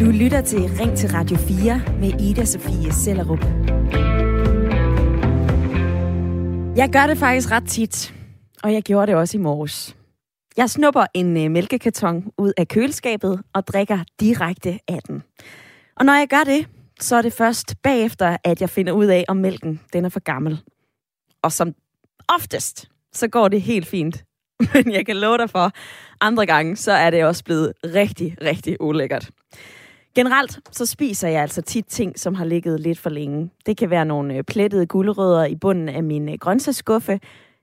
Du lytter til Ring til Radio 4 med Ida Sofie Sellerup. Jeg gør det faktisk ret tit, og jeg gjorde det også i morges. Jeg snupper en øh, mælkekarton ud af køleskabet og drikker direkte af den. Og når jeg gør det, så er det først bagefter, at jeg finder ud af, om mælken den er for gammel. Og som oftest, så går det helt fint. Men jeg kan love dig for, andre gange, så er det også blevet rigtig, rigtig ulækkert. Generelt så spiser jeg altså tit ting, som har ligget lidt for længe. Det kan være nogle øh, plettede gulerødder i bunden af min øh, grøntsagsskuffe.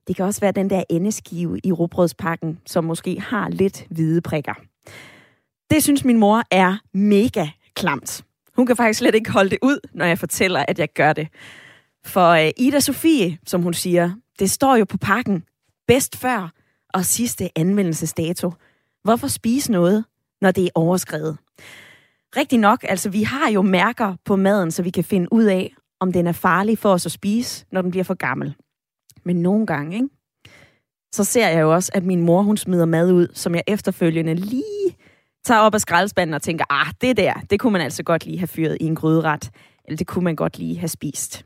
Det kan også være den der endeskive i rugbrødspakken, som måske har lidt hvide prikker. Det synes min mor er mega klamt. Hun kan faktisk slet ikke holde det ud, når jeg fortæller, at jeg gør det. For øh, Ida Sofie, som hun siger, det står jo på pakken. Bedst før og sidste anvendelsesdato. Hvorfor spise noget, når det er overskrevet? Rigtig nok, altså vi har jo mærker på maden, så vi kan finde ud af, om den er farlig for os at spise, når den bliver for gammel. Men nogle gange, ikke? så ser jeg jo også, at min mor hun smider mad ud, som jeg efterfølgende lige tager op af skraldespanden og tænker, ah, det der, det kunne man altså godt lige have fyret i en gryderet, eller det kunne man godt lige have spist.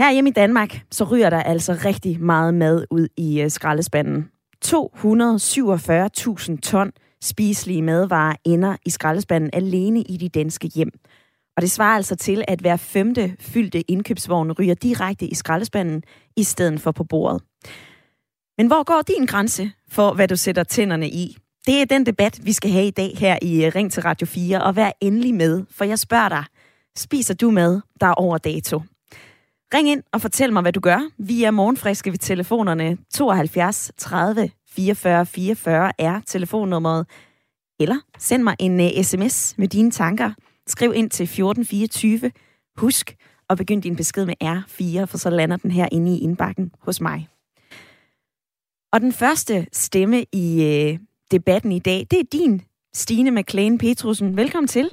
Her hjemme i Danmark, så ryger der altså rigtig meget mad ud i øh, skraldespanden. 247.000 ton spiselige madvarer ender i skraldespanden alene i de danske hjem. Og det svarer altså til, at hver femte fyldte indkøbsvogn ryger direkte i skraldespanden, i stedet for på bordet. Men hvor går din grænse for, hvad du sætter tænderne i? Det er den debat, vi skal have i dag her i øh, Ring til Radio 4, og vær endelig med, for jeg spørger dig, spiser du mad, der er over dato? Ring ind og fortæl mig, hvad du gør. Vi er morgenfriske ved telefonerne 72 30 44 44 er telefonnummeret. Eller send mig en øh, uh, sms med dine tanker. Skriv ind til 1424. Husk at begynde din besked med R4, for så lander den her inde i indbakken hos mig. Og den første stemme i uh, debatten i dag, det er din, Stine McLean Petrusen. Velkommen til.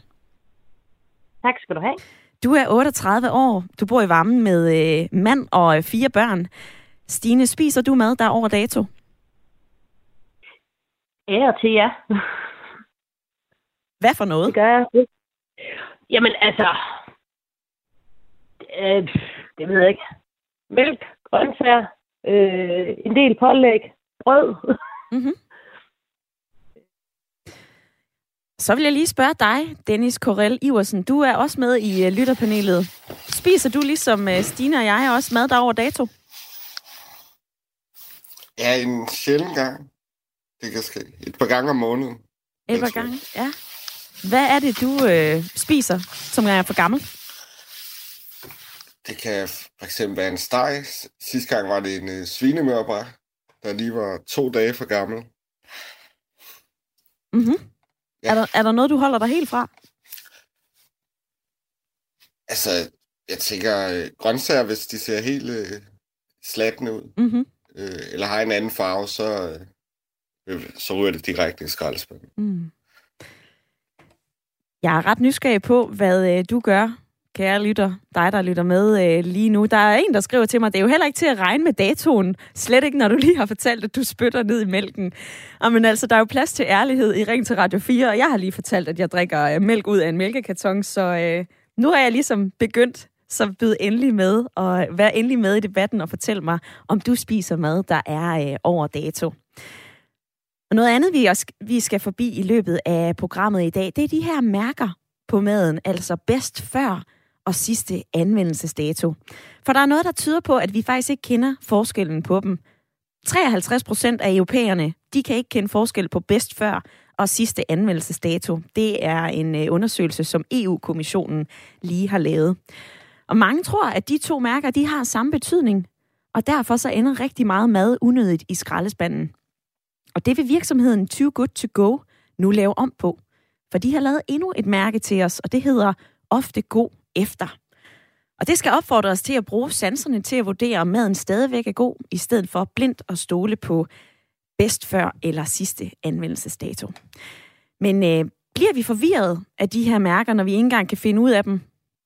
Tak skal du have. Du er 38 år. Du bor i varmen med øh, mand og øh, fire børn. Stine, spiser du mad, der er over dato? Ære til ja. Hvad for noget? Det gør jeg. Jamen altså, øh, det ved jeg ikke. Mælk, grøntsager, øh, en del pålæg, brød. Mm-hmm. Så vil jeg lige spørge dig, Dennis Korel Iversen. Du er også med i uh, lytterpanelet. Spiser du ligesom uh, Stine og jeg også mad der over dato? Ja, en sjældent gang. Det kan ske. Et par gange om måneden. Et par gange, ja. Hvad er det, du øh, spiser, som er for gammel? Det kan for eksempel være en steg. Sidste gang var det en øh, svinemørbræt, der lige var to dage for gammel. Mhm. Ja. Er, der, er der noget, du holder dig helt fra? Altså, jeg tænker, øh, grøntsager, hvis de ser helt øh, slatne ud, mm-hmm. øh, eller har en anden farve, så, øh, så ryger det direkte i skraldespanden. Mm. Jeg er ret nysgerrig på, hvad øh, du gør kære lytter, dig der lytter med øh, lige nu. Der er en, der skriver til mig, det er jo heller ikke til at regne med datoen. Slet ikke, når du lige har fortalt, at du spytter ned i mælken. Og, men altså, der er jo plads til ærlighed i Ring til Radio 4, og jeg har lige fortalt, at jeg drikker øh, mælk ud af en mælkekarton, så øh, nu er jeg ligesom begyndt så byd endelig med, og øh, vær endelig med i debatten og fortæl mig, om du spiser mad, der er øh, over dato. Og noget andet, vi, også, vi skal forbi i løbet af programmet i dag, det er de her mærker på maden, altså bedst før og sidste anvendelsesdato. For der er noget, der tyder på, at vi faktisk ikke kender forskellen på dem. 53 procent af europæerne, de kan ikke kende forskel på bedst før og sidste anvendelsesdato. Det er en øh, undersøgelse, som EU-kommissionen lige har lavet. Og mange tror, at de to mærker, de har samme betydning, og derfor så ender rigtig meget mad unødigt i skraldespanden. Og det vil virksomheden Too Good To Go nu lave om på. For de har lavet endnu et mærke til os, og det hedder Ofte God efter. Og det skal opfordre os til at bruge sanserne til at vurdere, om maden stadigvæk er god, i stedet for blindt at stole på bedst før eller sidste anvendelsesdato. Men øh, bliver vi forvirret af de her mærker, når vi ikke engang kan finde ud af dem,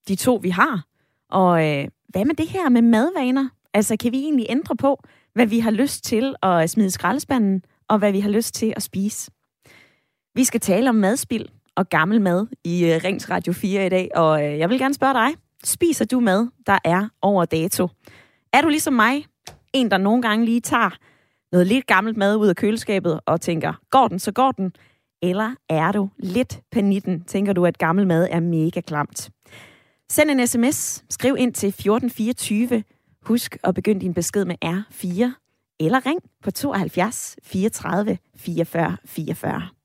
de to vi har? Og øh, hvad med det her med madvaner? Altså kan vi egentlig ændre på, hvad vi har lyst til at smide skraldespanden, og hvad vi har lyst til at spise? Vi skal tale om madspild og gammel mad i øh, Rings Radio 4 i dag, og øh, jeg vil gerne spørge dig, spiser du mad, der er over dato? Er du ligesom mig, en der nogle gange lige tager noget lidt gammelt mad ud af køleskabet og tænker, går den, så går den? Eller er du lidt panitten? Tænker du, at gammel mad er mega klamt? Send en sms, skriv ind til 1424. Husk at begynde din besked med R4. Eller ring på 72 34 44 44.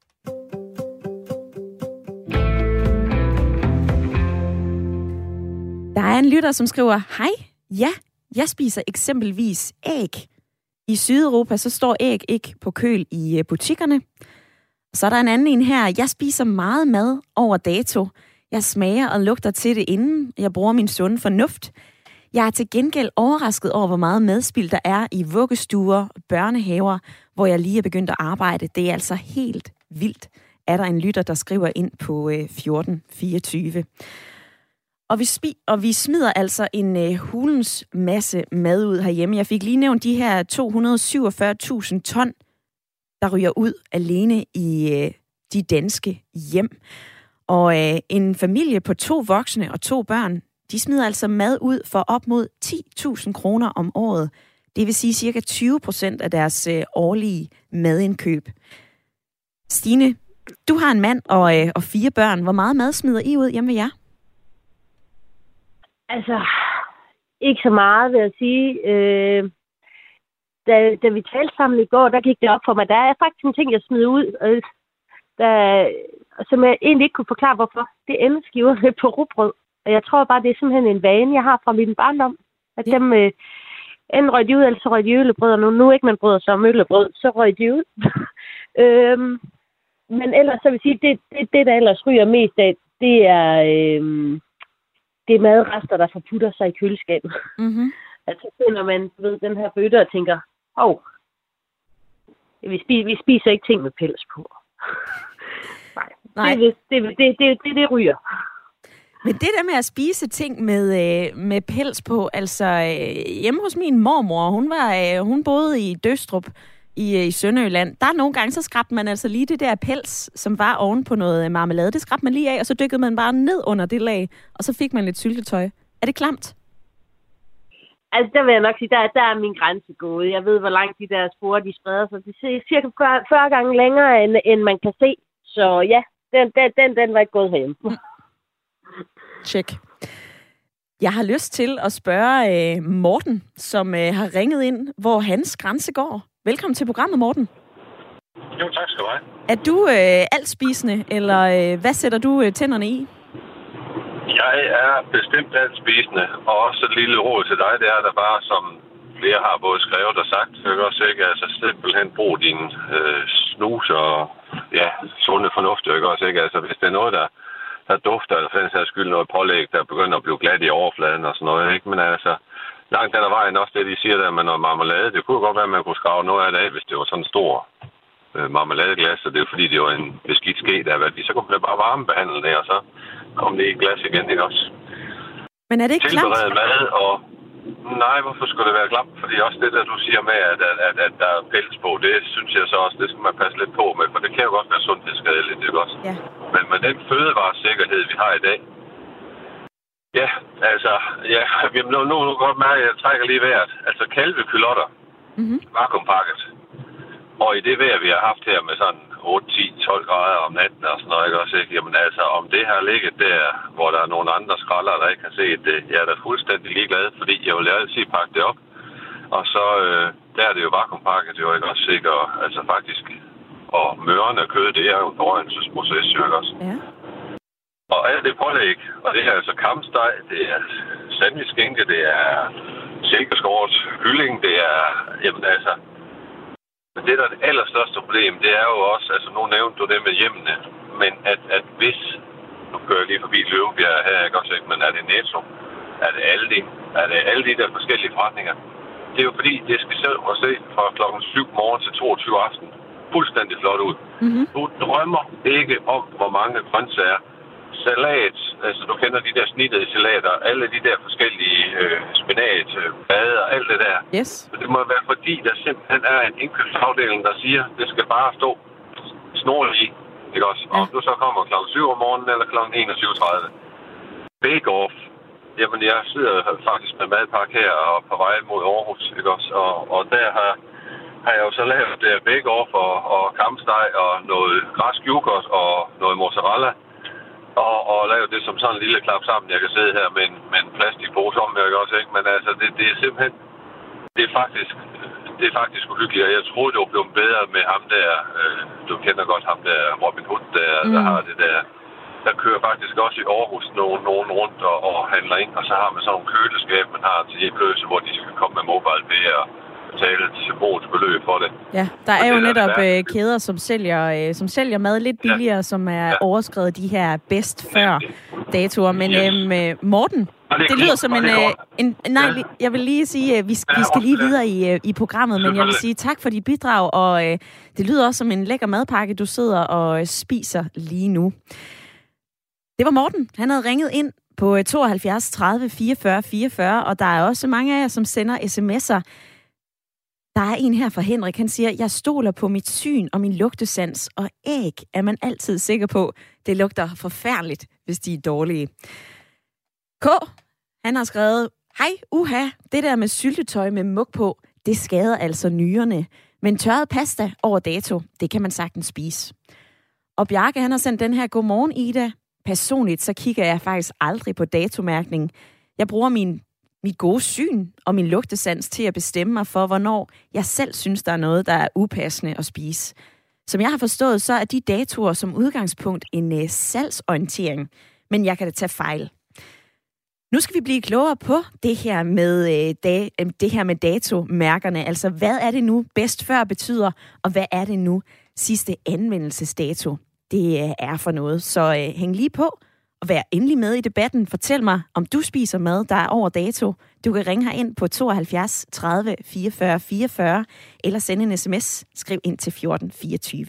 Der er en lytter, som skriver, Hej, ja, jeg spiser eksempelvis æg. I Sydeuropa så står æg ikke på køl i øh, butikkerne. Så er der en anden en her. Jeg spiser meget mad over dato. Jeg smager og lugter til det inden. Jeg bruger min sunde fornuft. Jeg er til gengæld overrasket over, hvor meget madspild der er i vuggestuer, børnehaver, hvor jeg lige er begyndt at arbejde. Det er altså helt vildt, er der en lytter, der skriver ind på øh, 1424. Og vi, spi- og vi smider altså en øh, hulens masse mad ud herhjemme. Jeg fik lige nævnt de her 247.000 ton, der ryger ud alene i øh, de danske hjem. Og øh, en familie på to voksne og to børn, de smider altså mad ud for op mod 10.000 kroner om året. Det vil sige cirka 20 procent af deres øh, årlige madindkøb. Stine, du har en mand og, øh, og fire børn. Hvor meget mad smider I ud hjemme ved jer? Altså, ikke så meget, vil jeg sige. Øh, da, da vi talte sammen i går, der gik det op for mig. Der er faktisk en ting, jeg smider ud, øh, der, som jeg egentlig ikke kunne forklare, hvorfor. Det er elskiver på rugbrød. Og jeg tror bare, det er simpelthen en vane, jeg har fra min barndom. At ja. dem, øh, enten røg de ud, eller så røg de øllebrød, og nu, nu ikke man bryder sig om øllebrød, så røg de ud. øhm, men ellers, så vil sige, det, det, det, der ellers ryger mest af, det er, øh, det er madrester, der forputter sig i køleskabet. Mm-hmm. altså finder man ved den her bøtte og tænker, åh, oh, vi, spiser, vi spiser ikke ting med pels på. Nej, Nej. Det, det, det, det, det, det, det ryger. Men det der med at spise ting med, øh, med pels på, altså øh, hjemme hos min mormor, hun, var, øh, hun boede i Døstrup, i, øh, i Sønderjylland, der er nogle gange, så skrabte man altså lige det der pels, som var oven på noget marmelade. Det skrabte man lige af, og så dykkede man bare ned under det lag, og så fik man lidt syltetøj. Er det klamt? Altså, der vil jeg nok sige, der, der er min grænse gået. Jeg ved, hvor langt de der spore, de spreder sig. De er cirka 40, 40 gange længere, end, end man kan se. Så ja, den, den, den, den var ikke gået hjem. Mm. Check. Jeg har lyst til at spørge øh, Morten, som øh, har ringet ind, hvor hans grænse går. Velkommen til programmet, Morten. Jo, tak skal du have. Er du øh, altspisende, eller øh, hvad sætter du øh, tænderne i? Jeg er bestemt altspisende, og også et lille råd til dig, det er der bare, som flere har både skrevet og sagt, jeg kan også ikke altså simpelthen bruge din øh, snus og ja, sunde fornuft, jeg kan også ikke, altså hvis det er noget, der, der dufter, eller for den sags skyld noget pålæg, der begynder at blive glat i overfladen og sådan noget, ikke? men altså, langt den ad vejen også det, de siger der med noget marmelade. Det kunne godt være, at man kunne skrave noget af det af, hvis det var sådan en stor øh, marmeladeglas, og det er fordi, det var en beskidt ske, der var Så kunne man bare varmebehandle det, og så kom det i glas igen, ikke også? Men er det ikke klamt? mad, og nej, hvorfor skulle det være klamt? Fordi også det, der du siger med, at, at, at, at der er pels på, det synes jeg så også, det skal man passe lidt på med, for det kan jo godt være sundhedsskadeligt, ikke også? Ja. Men med den fødevaresikkerhed, vi har i dag, Ja, altså, ja, nu, nu, nu godt mærke, at jeg trækker lige vejret. Altså kalvekylotter, mm-hmm. vakuumpakket. Og i det vejr, vi har haft her med sådan 8, 10, 12 grader om natten og sådan noget, ikke også, ikke? Jamen altså, om det har ligget der, hvor der er nogle andre skralder, der ikke har set det, jeg er da fuldstændig ligeglad, fordi jeg vil altid pakke det op. Og så, øh, der er det jo vakuumpakket, jo ikke også sikkert, altså faktisk, og mørende kød, det er jo en forrenselsesproces, jo ikke også? Ja. Og alt det pålæg, og det er altså kampsteg, det er sandwichskænke, det er silkeskåret kylling, det er, jamen altså, men det, der er det allerstørste problem, det er jo også, altså nu nævnte du det med hjemmene, men at, at hvis, nu kører jeg lige forbi Løvebjerg her, ikke også, ikke? men er det Netto, er det Aldi, er det alle de der forskellige forretninger, det er jo fordi, det skal selv at se fra klokken 7 morgen til 22 aften fuldstændig flot ud. Mm-hmm. Du drømmer ikke om, hvor mange grøntsager, salat, altså du kender de der snittede salater, alle de der forskellige øh, spinat, øh, bade og alt det der. Yes. Men det må være fordi, der simpelthen er en indkøbsafdeling, der siger, det skal bare stå i. Ikke også? Ja. Om du så kommer kl. 7 om morgenen eller kl. 21.30. Bake off. Jamen, jeg sidder faktisk med madpakke her og på vej mod Aarhus, ikke også? Og, og der har, har jeg jo så lavet uh, bake off og, og kampsteg og noget græsk yoghurt og noget mozzarella. Og, og lave det som sådan en lille klap sammen, jeg kan sidde her med en, med en plastikpose om, jeg også, ikke? Men altså, det, det er simpelthen, det er faktisk, det er faktisk uhyggeligt, og jeg troede, det var blevet bedre med ham der, øh, du kender godt ham der, Robin Hood, der, mm. der har det der, der kører faktisk også i Aarhus nogen, nogen rundt og, og handler ind, og så har man sådan nogle køleskab, man har til hjemløse, hvor de skal komme med mobile og betale et symbolsk beløb for det. Ja, der er jo netop der øh, kæder, som sælger, øh, som sælger mad lidt billigere, ja. som er ja. overskrevet de her bedst før datoer. Men yes. øhm, Morten, det, det lyder som en, en... Nej, ja. jeg vil lige sige, at vi, vi skal lige videre i, i programmet, men jeg vil sige tak for dit bidrag, og øh, det lyder også som en lækker madpakke, du sidder og spiser lige nu. Det var Morten. Han havde ringet ind på 72 30 44 44, og der er også mange af jer, som sender sms'er. Der er en her fra Henrik, han siger, jeg stoler på mit syn og min lugtesans, og æg er man altid sikker på. Det lugter forfærdeligt, hvis de er dårlige. K, han har skrevet, hej, uha, det der med syltetøj med mug på, det skader altså nyrerne. Men tørret pasta over dato, det kan man sagtens spise. Og Bjarke, han har sendt den her, godmorgen Ida. Personligt, så kigger jeg faktisk aldrig på datomærkning. Jeg bruger min, mit gode syn og min lugtesans til at bestemme mig for, hvornår jeg selv synes, der er noget, der er upassende at spise. Som jeg har forstået, så er de datoer som udgangspunkt en uh, salgsorientering. Men jeg kan da tage fejl. Nu skal vi blive klogere på det her med, øh, da, øh, det her med datomærkerne. Altså, hvad er det nu bedst før betyder, og hvad er det nu sidste anvendelsesdato? Det øh, er for noget. Så øh, hæng lige på og vær endelig med i debatten. Fortæl mig, om du spiser mad, der er over dato. Du kan ringe her ind på 72 30 44 44 eller sende en sms. Skriv ind til 14 24.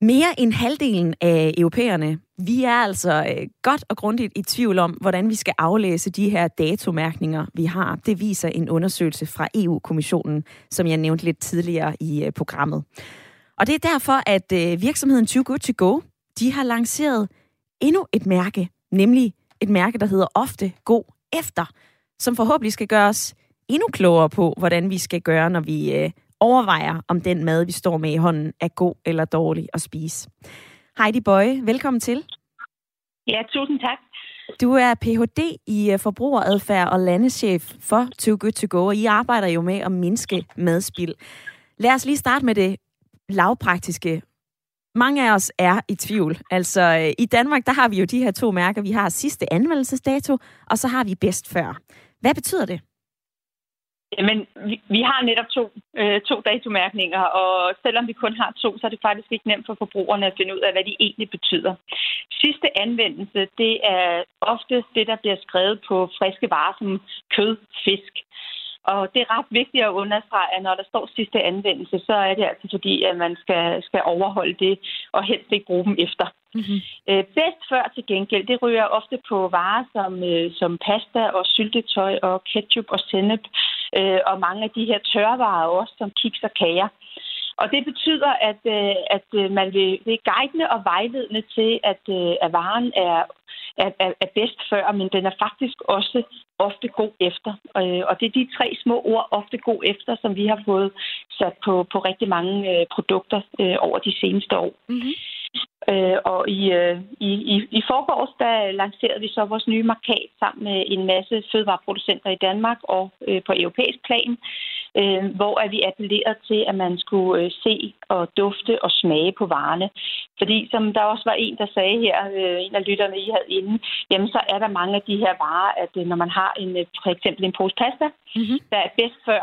Mere end halvdelen af europæerne, vi er altså øh, godt og grundigt i tvivl om, hvordan vi skal aflæse de her datomærkninger, vi har. Det viser en undersøgelse fra EU-kommissionen, som jeg nævnte lidt tidligere i øh, programmet. Og det er derfor, at øh, virksomheden Too Good To Go, de har lanceret endnu et mærke, nemlig et mærke, der hedder Ofte God Efter, som forhåbentlig skal gøre os endnu klogere på, hvordan vi skal gøre, når vi overvejer, om den mad, vi står med i hånden, er god eller dårlig at spise. Heidi Bøje, velkommen til. Ja, tusind tak. Du er Ph.D. i øh, forbrugeradfærd og landeschef for Too Good To Go, og I arbejder jo med at mindske madspild. Lad os lige starte med det lavpraktiske. Mange af os er i tvivl. Altså, øh, i Danmark, der har vi jo de her to mærker. Vi har sidste anvendelsesdato, og så har vi bedst før. Hvad betyder det? Jamen, vi, vi har netop to, øh, to datomærkninger, og selvom vi kun har to, så er det faktisk ikke nemt for forbrugerne at finde ud af, hvad de egentlig betyder. Sidste anvendelse, det er ofte det, der bliver skrevet på friske varer som kød, fisk. Og det er ret vigtigt at understrege, at når der står sidste anvendelse, så er det altså fordi, at man skal, skal overholde det og helst ikke bruge dem efter. Mm-hmm. Øh, bedst før til gengæld, det ryger ofte på varer som, øh, som pasta og syltetøj og ketchup og sennep øh, og mange af de her tørvarer også, som kiks og kager. Og det betyder, at, øh, at øh, man vil, det er guidende og vejledende til, at, øh, at varen er, er, er bedst før, men den er faktisk også ofte god efter. Øh, og det er de tre små ord, ofte god efter, som vi har fået sat på, på rigtig mange øh, produkter øh, over de seneste år. Mm-hmm. Øh, og i, øh, i, i, i forgårs, der lancerede vi så vores nye markat sammen med en masse fødevareproducenter i Danmark og øh, på europæisk plan, øh, hvor at vi appellerede til, at man skulle øh, se og dufte og smage på varerne. Fordi som der også var en, der sagde her, øh, en af lytterne, I havde inde, jamen så er der mange af de her varer, at øh, når man har en, øh, for eksempel en pose pasta, mm-hmm. der er bedst før,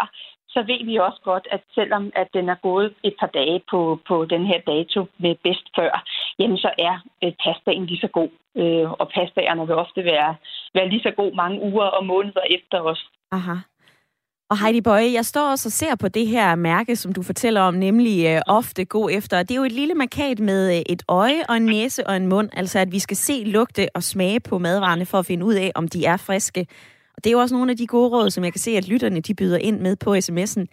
så ved vi også godt, at selvom at den er gået et par dage på, på den her dato med bedst før, jamen så er øh, pastaen lige så god. Øh, og pastaerne vil ofte være, være lige så god mange uger og måneder efter os. Aha. Og Heidi Bøje, jeg står også og ser på det her mærke, som du fortæller om, nemlig øh, ofte god efter. Det er jo et lille markat med øh, et øje og en næse og en mund, altså at vi skal se, lugte og smage på madvarerne for at finde ud af, om de er friske. Og det er jo også nogle af de gode råd, som jeg kan se, at lytterne de byder ind med på sms'en.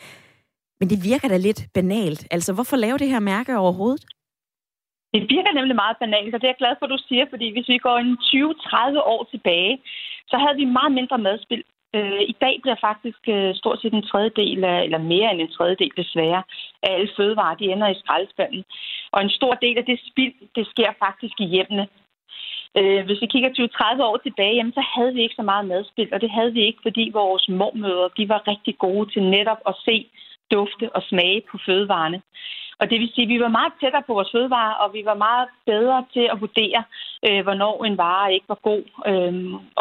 Men det virker da lidt banalt. Altså, hvorfor lave det her mærke overhovedet? Det virker nemlig meget banalt, og det er jeg glad for, at du siger, fordi hvis vi går en 20-30 år tilbage, så havde vi meget mindre madspil. Øh, I dag bliver faktisk øh, stort set en tredjedel, af, eller mere end en tredjedel desværre, af alle fødevarer, de ender i skraldespanden. Og en stor del af det spild, det sker faktisk i hjemmene. Øh, hvis vi kigger 20-30 år tilbage, jamen, så havde vi ikke så meget madspil, og det havde vi ikke, fordi vores mormøder de var rigtig gode til netop at se, dufte og smage på fødevarene. Og det vil sige, at vi var meget tættere på vores fødevarer, og vi var meget bedre til at vurdere, øh, hvornår en vare ikke var god, øh,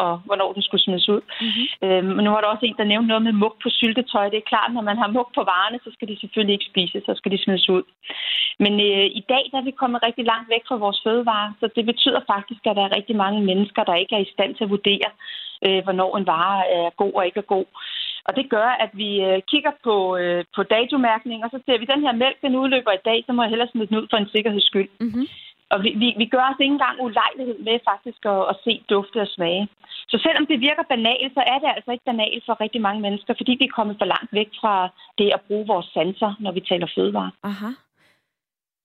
og hvornår den skulle smides ud. Mm-hmm. Øh, men nu var der også en, der nævnte noget med mug på syltetøj. Det er klart, når man har mug på varerne, så skal de selvfølgelig ikke spises, så skal de smides ud. Men øh, i dag der er vi kommet rigtig langt væk fra vores fødevarer, så det betyder faktisk, at der er rigtig mange mennesker, der ikke er i stand til at vurdere, øh, hvornår en vare er god og ikke er god. Og det gør, at vi øh, kigger på, øh, på datomærkning, og så ser vi, den her mælk, den udløber i dag, så må jeg hellere smide den ud for en sikkerheds skyld. Mm-hmm. Og vi, vi, vi gør os ikke engang ulejlighed med faktisk at, at se, dufte og smage. Så selvom det virker banalt, så er det altså ikke banalt for rigtig mange mennesker, fordi vi er kommet for langt væk fra det at bruge vores sanser, når vi taler fødevare. Aha.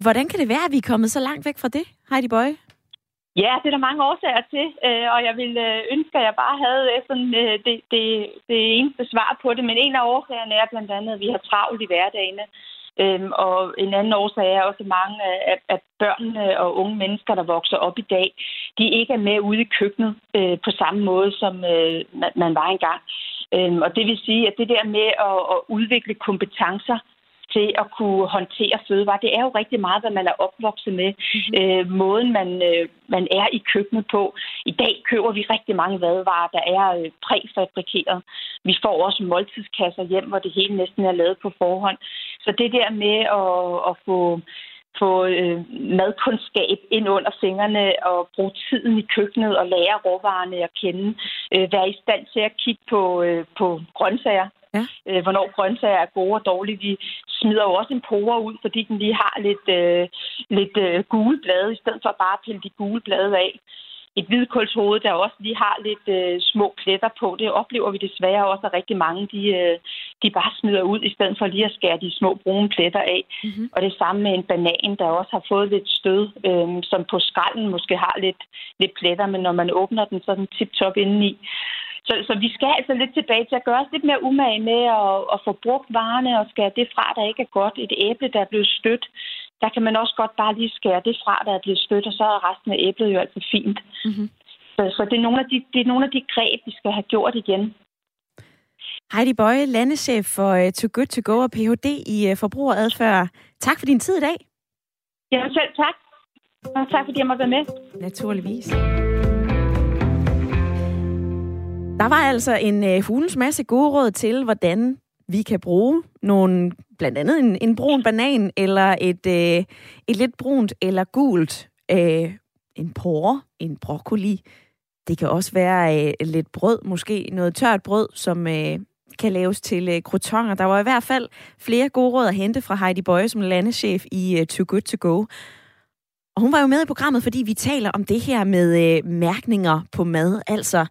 Hvordan kan det være, at vi er kommet så langt væk fra det, Heidi Bøje? Ja, det er der mange årsager til, øh, og jeg ville øh, ønske, at jeg bare havde øh, sådan, det, det, det eneste svar på det. Men en af årsagerne er blandt andet, at vi har travlt i hverdagene. Øhm, og en anden årsag er også mange af, af børnene og unge mennesker, der vokser op i dag, de ikke er med ude i køkkenet øh, på samme måde, som øh, man var engang. Øhm, og det vil sige, at det der med at, at udvikle kompetencer til at kunne håndtere fødevarer. Det er jo rigtig meget, hvad man er opvokset med. Mm-hmm. Øh, måden, man, øh, man er i køkkenet på. I dag køber vi rigtig mange vadevarer, der er øh, præfabrikeret. Vi får også måltidskasser hjem, hvor det hele næsten er lavet på forhånd. Så det der med at, at få få øh, madkundskab ind under fingrene og bruge tiden i køkkenet og lære råvarerne at kende. Øh, være i stand til at kigge på, øh, på grøntsager. Ja. Øh, hvornår grøntsager er gode og dårlige. Vi smider jo også en pore ud, fordi den lige har lidt, øh, lidt øh, gule blade, i stedet for bare at pille de gule blade af et hvidkålshoved, der også lige har lidt øh, små pletter på. Det oplever vi desværre også, at rigtig mange de, øh, de bare smider ud, i stedet for lige at skære de små brune pletter af. Mm-hmm. Og det samme med en banan, der også har fået lidt stød, øh, som på skralden måske har lidt, lidt pletter, men når man åbner den, så er den tip-top indeni. Så, så vi skal altså lidt tilbage til at gøre os lidt mere umage med at, at få brugt varerne og skære det fra, der ikke er godt. Et æble, der er blevet stødt, der kan man også godt bare lige skære det fra, der er blevet stødt, og så er resten af æblet jo altså fint. Mm-hmm. Så, så det, er nogle af de, det er nogle af de greb, vi skal have gjort igen. Heidi Bøje, landeschef for uh, Too Good To Go og Ph.D. i uh, forbrugeradfærd. Tak for din tid i dag. Ja, selv tak. Og tak fordi jeg måtte være med. Naturligvis. Der var altså en øh, hulens masse gode råd til, hvordan vi kan bruge nogle, blandt andet en, en brun banan, eller et, øh, et lidt brunt eller gult, øh, en porre, en broccoli. Det kan også være øh, lidt brød, måske noget tørt brød, som øh, kan laves til øh, croutons. Der var i hvert fald flere gode råd at hente fra Heidi Bøje som landeschef i øh, Too Good To Go. Og hun var jo med i programmet, fordi vi taler om det her med øh, mærkninger på mad, altså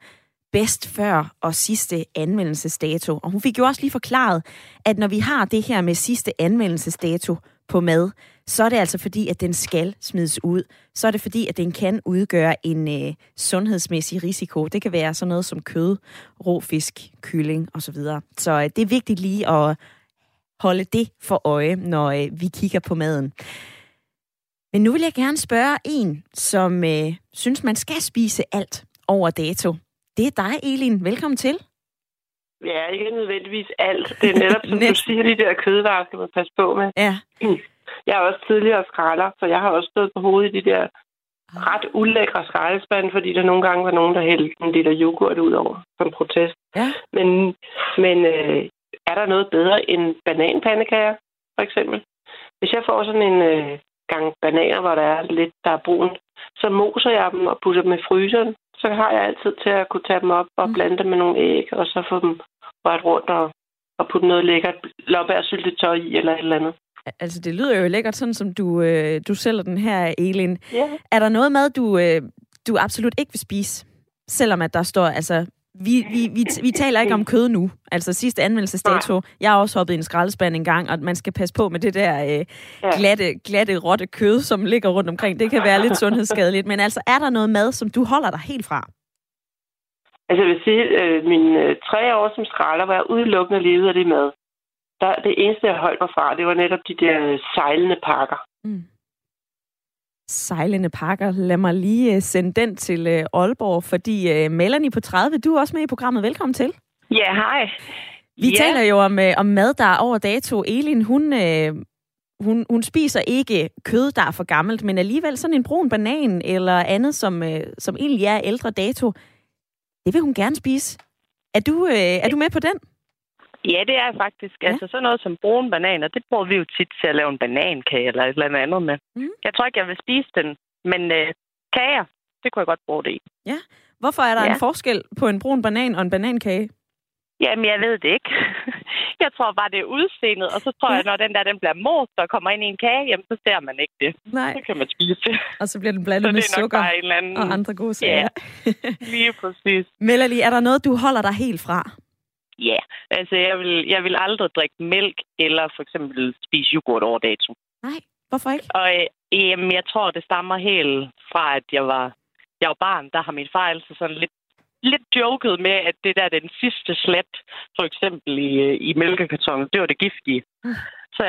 bedst før og sidste anvendelsesdato. Og hun fik jo også lige forklaret, at når vi har det her med sidste anvendelsesdato på mad, så er det altså fordi, at den skal smides ud. Så er det fordi, at den kan udgøre en øh, sundhedsmæssig risiko. Det kan være sådan noget som kød, rå fisk, kylling osv. Så, så øh, det er vigtigt lige at holde det for øje, når øh, vi kigger på maden. Men nu vil jeg gerne spørge en, som øh, synes, man skal spise alt over dato. Det er dig, Elin. Velkommen til. Ja, ikke nødvendigvis alt. Det er netop, som du siger, de der kødvarer skal man passe på med. Ja. Jeg er også tidligere skralder, så jeg har også stået på hovedet i de der ret ulækre skraldespande, fordi der nogle gange var nogen, der hældte en liter yoghurt ud over som protest. Ja. Men, men øh, er der noget bedre end bananpandekager, for eksempel? Hvis jeg får sådan en øh, gang bananer, hvor der er lidt, der er brun, så moser jeg dem og putter dem i fryseren, så har jeg altid til at kunne tage dem op og mm. blande dem med nogle æg, og så få dem rørt rundt og, og putte noget lækkert syltetøj i eller et eller andet. Altså, det lyder jo lækkert, sådan som du, øh, du sælger den her, Elin. Ja. Er der noget mad, du, øh, du absolut ikke vil spise? Selvom at der står, altså, vi, vi, vi, vi taler ikke om kød nu. Altså sidste anmeldelsesdato. Jeg har også hoppet i en skraldespand en gang, og man skal passe på med det der øh, glatte, glatte, rotte kød, som ligger rundt omkring. Det kan være lidt sundhedsskadeligt. Men altså, er der noget mad, som du holder dig helt fra? Altså, jeg vil sige, øh, mine øh, tre år som skralder var jeg udelukkende levet af det mad. Der, det eneste, jeg holdt mig fra, det var netop de der sejlende pakker. Mm sejlende pakker. Lad mig lige øh, sende den til øh, Aalborg, fordi øh, Melanie på 30, du er også med i programmet. Velkommen til. Ja, hej. Vi ja. taler jo om, om mad, der er over dato. Elin, hun, hun, hun spiser ikke kød, der er for gammelt, men alligevel sådan en brun banan eller andet, som, som egentlig er ældre dato, det vil hun gerne spise. Er du, er du med på den? Ja, det er faktisk. Ja. Altså sådan noget som brune bananer, det bruger vi jo tit til at lave en banankage eller et eller andet med. Mm. Jeg tror ikke, jeg vil spise den, men øh, kager, det kunne jeg godt bruge det i. Ja. Hvorfor er der ja. en forskel på en brun banan og en banankage? Jamen, jeg ved det ikke. jeg tror bare, det er udseendet, og så tror ja. jeg, når den der den bliver most og kommer ind i en kage, jamen, så ser man ikke det. Nej. Så kan man spise det. Og så bliver den blandet så med sukker anden... og andre gode sager. Ja, lige præcis. Melanie, er der noget, du holder dig helt fra? Ja, altså jeg vil, jeg vil aldrig drikke mælk eller for eksempel spise yoghurt over dato. Nej, hvorfor ikke? Og øh, jamen, jeg tror, det stammer helt fra, at jeg var, jeg var barn. Der har min far altså sådan lidt, lidt joket med, at det der den sidste slat, for eksempel i, øh, i mælkekartonen, det var det giftige. Mm. Så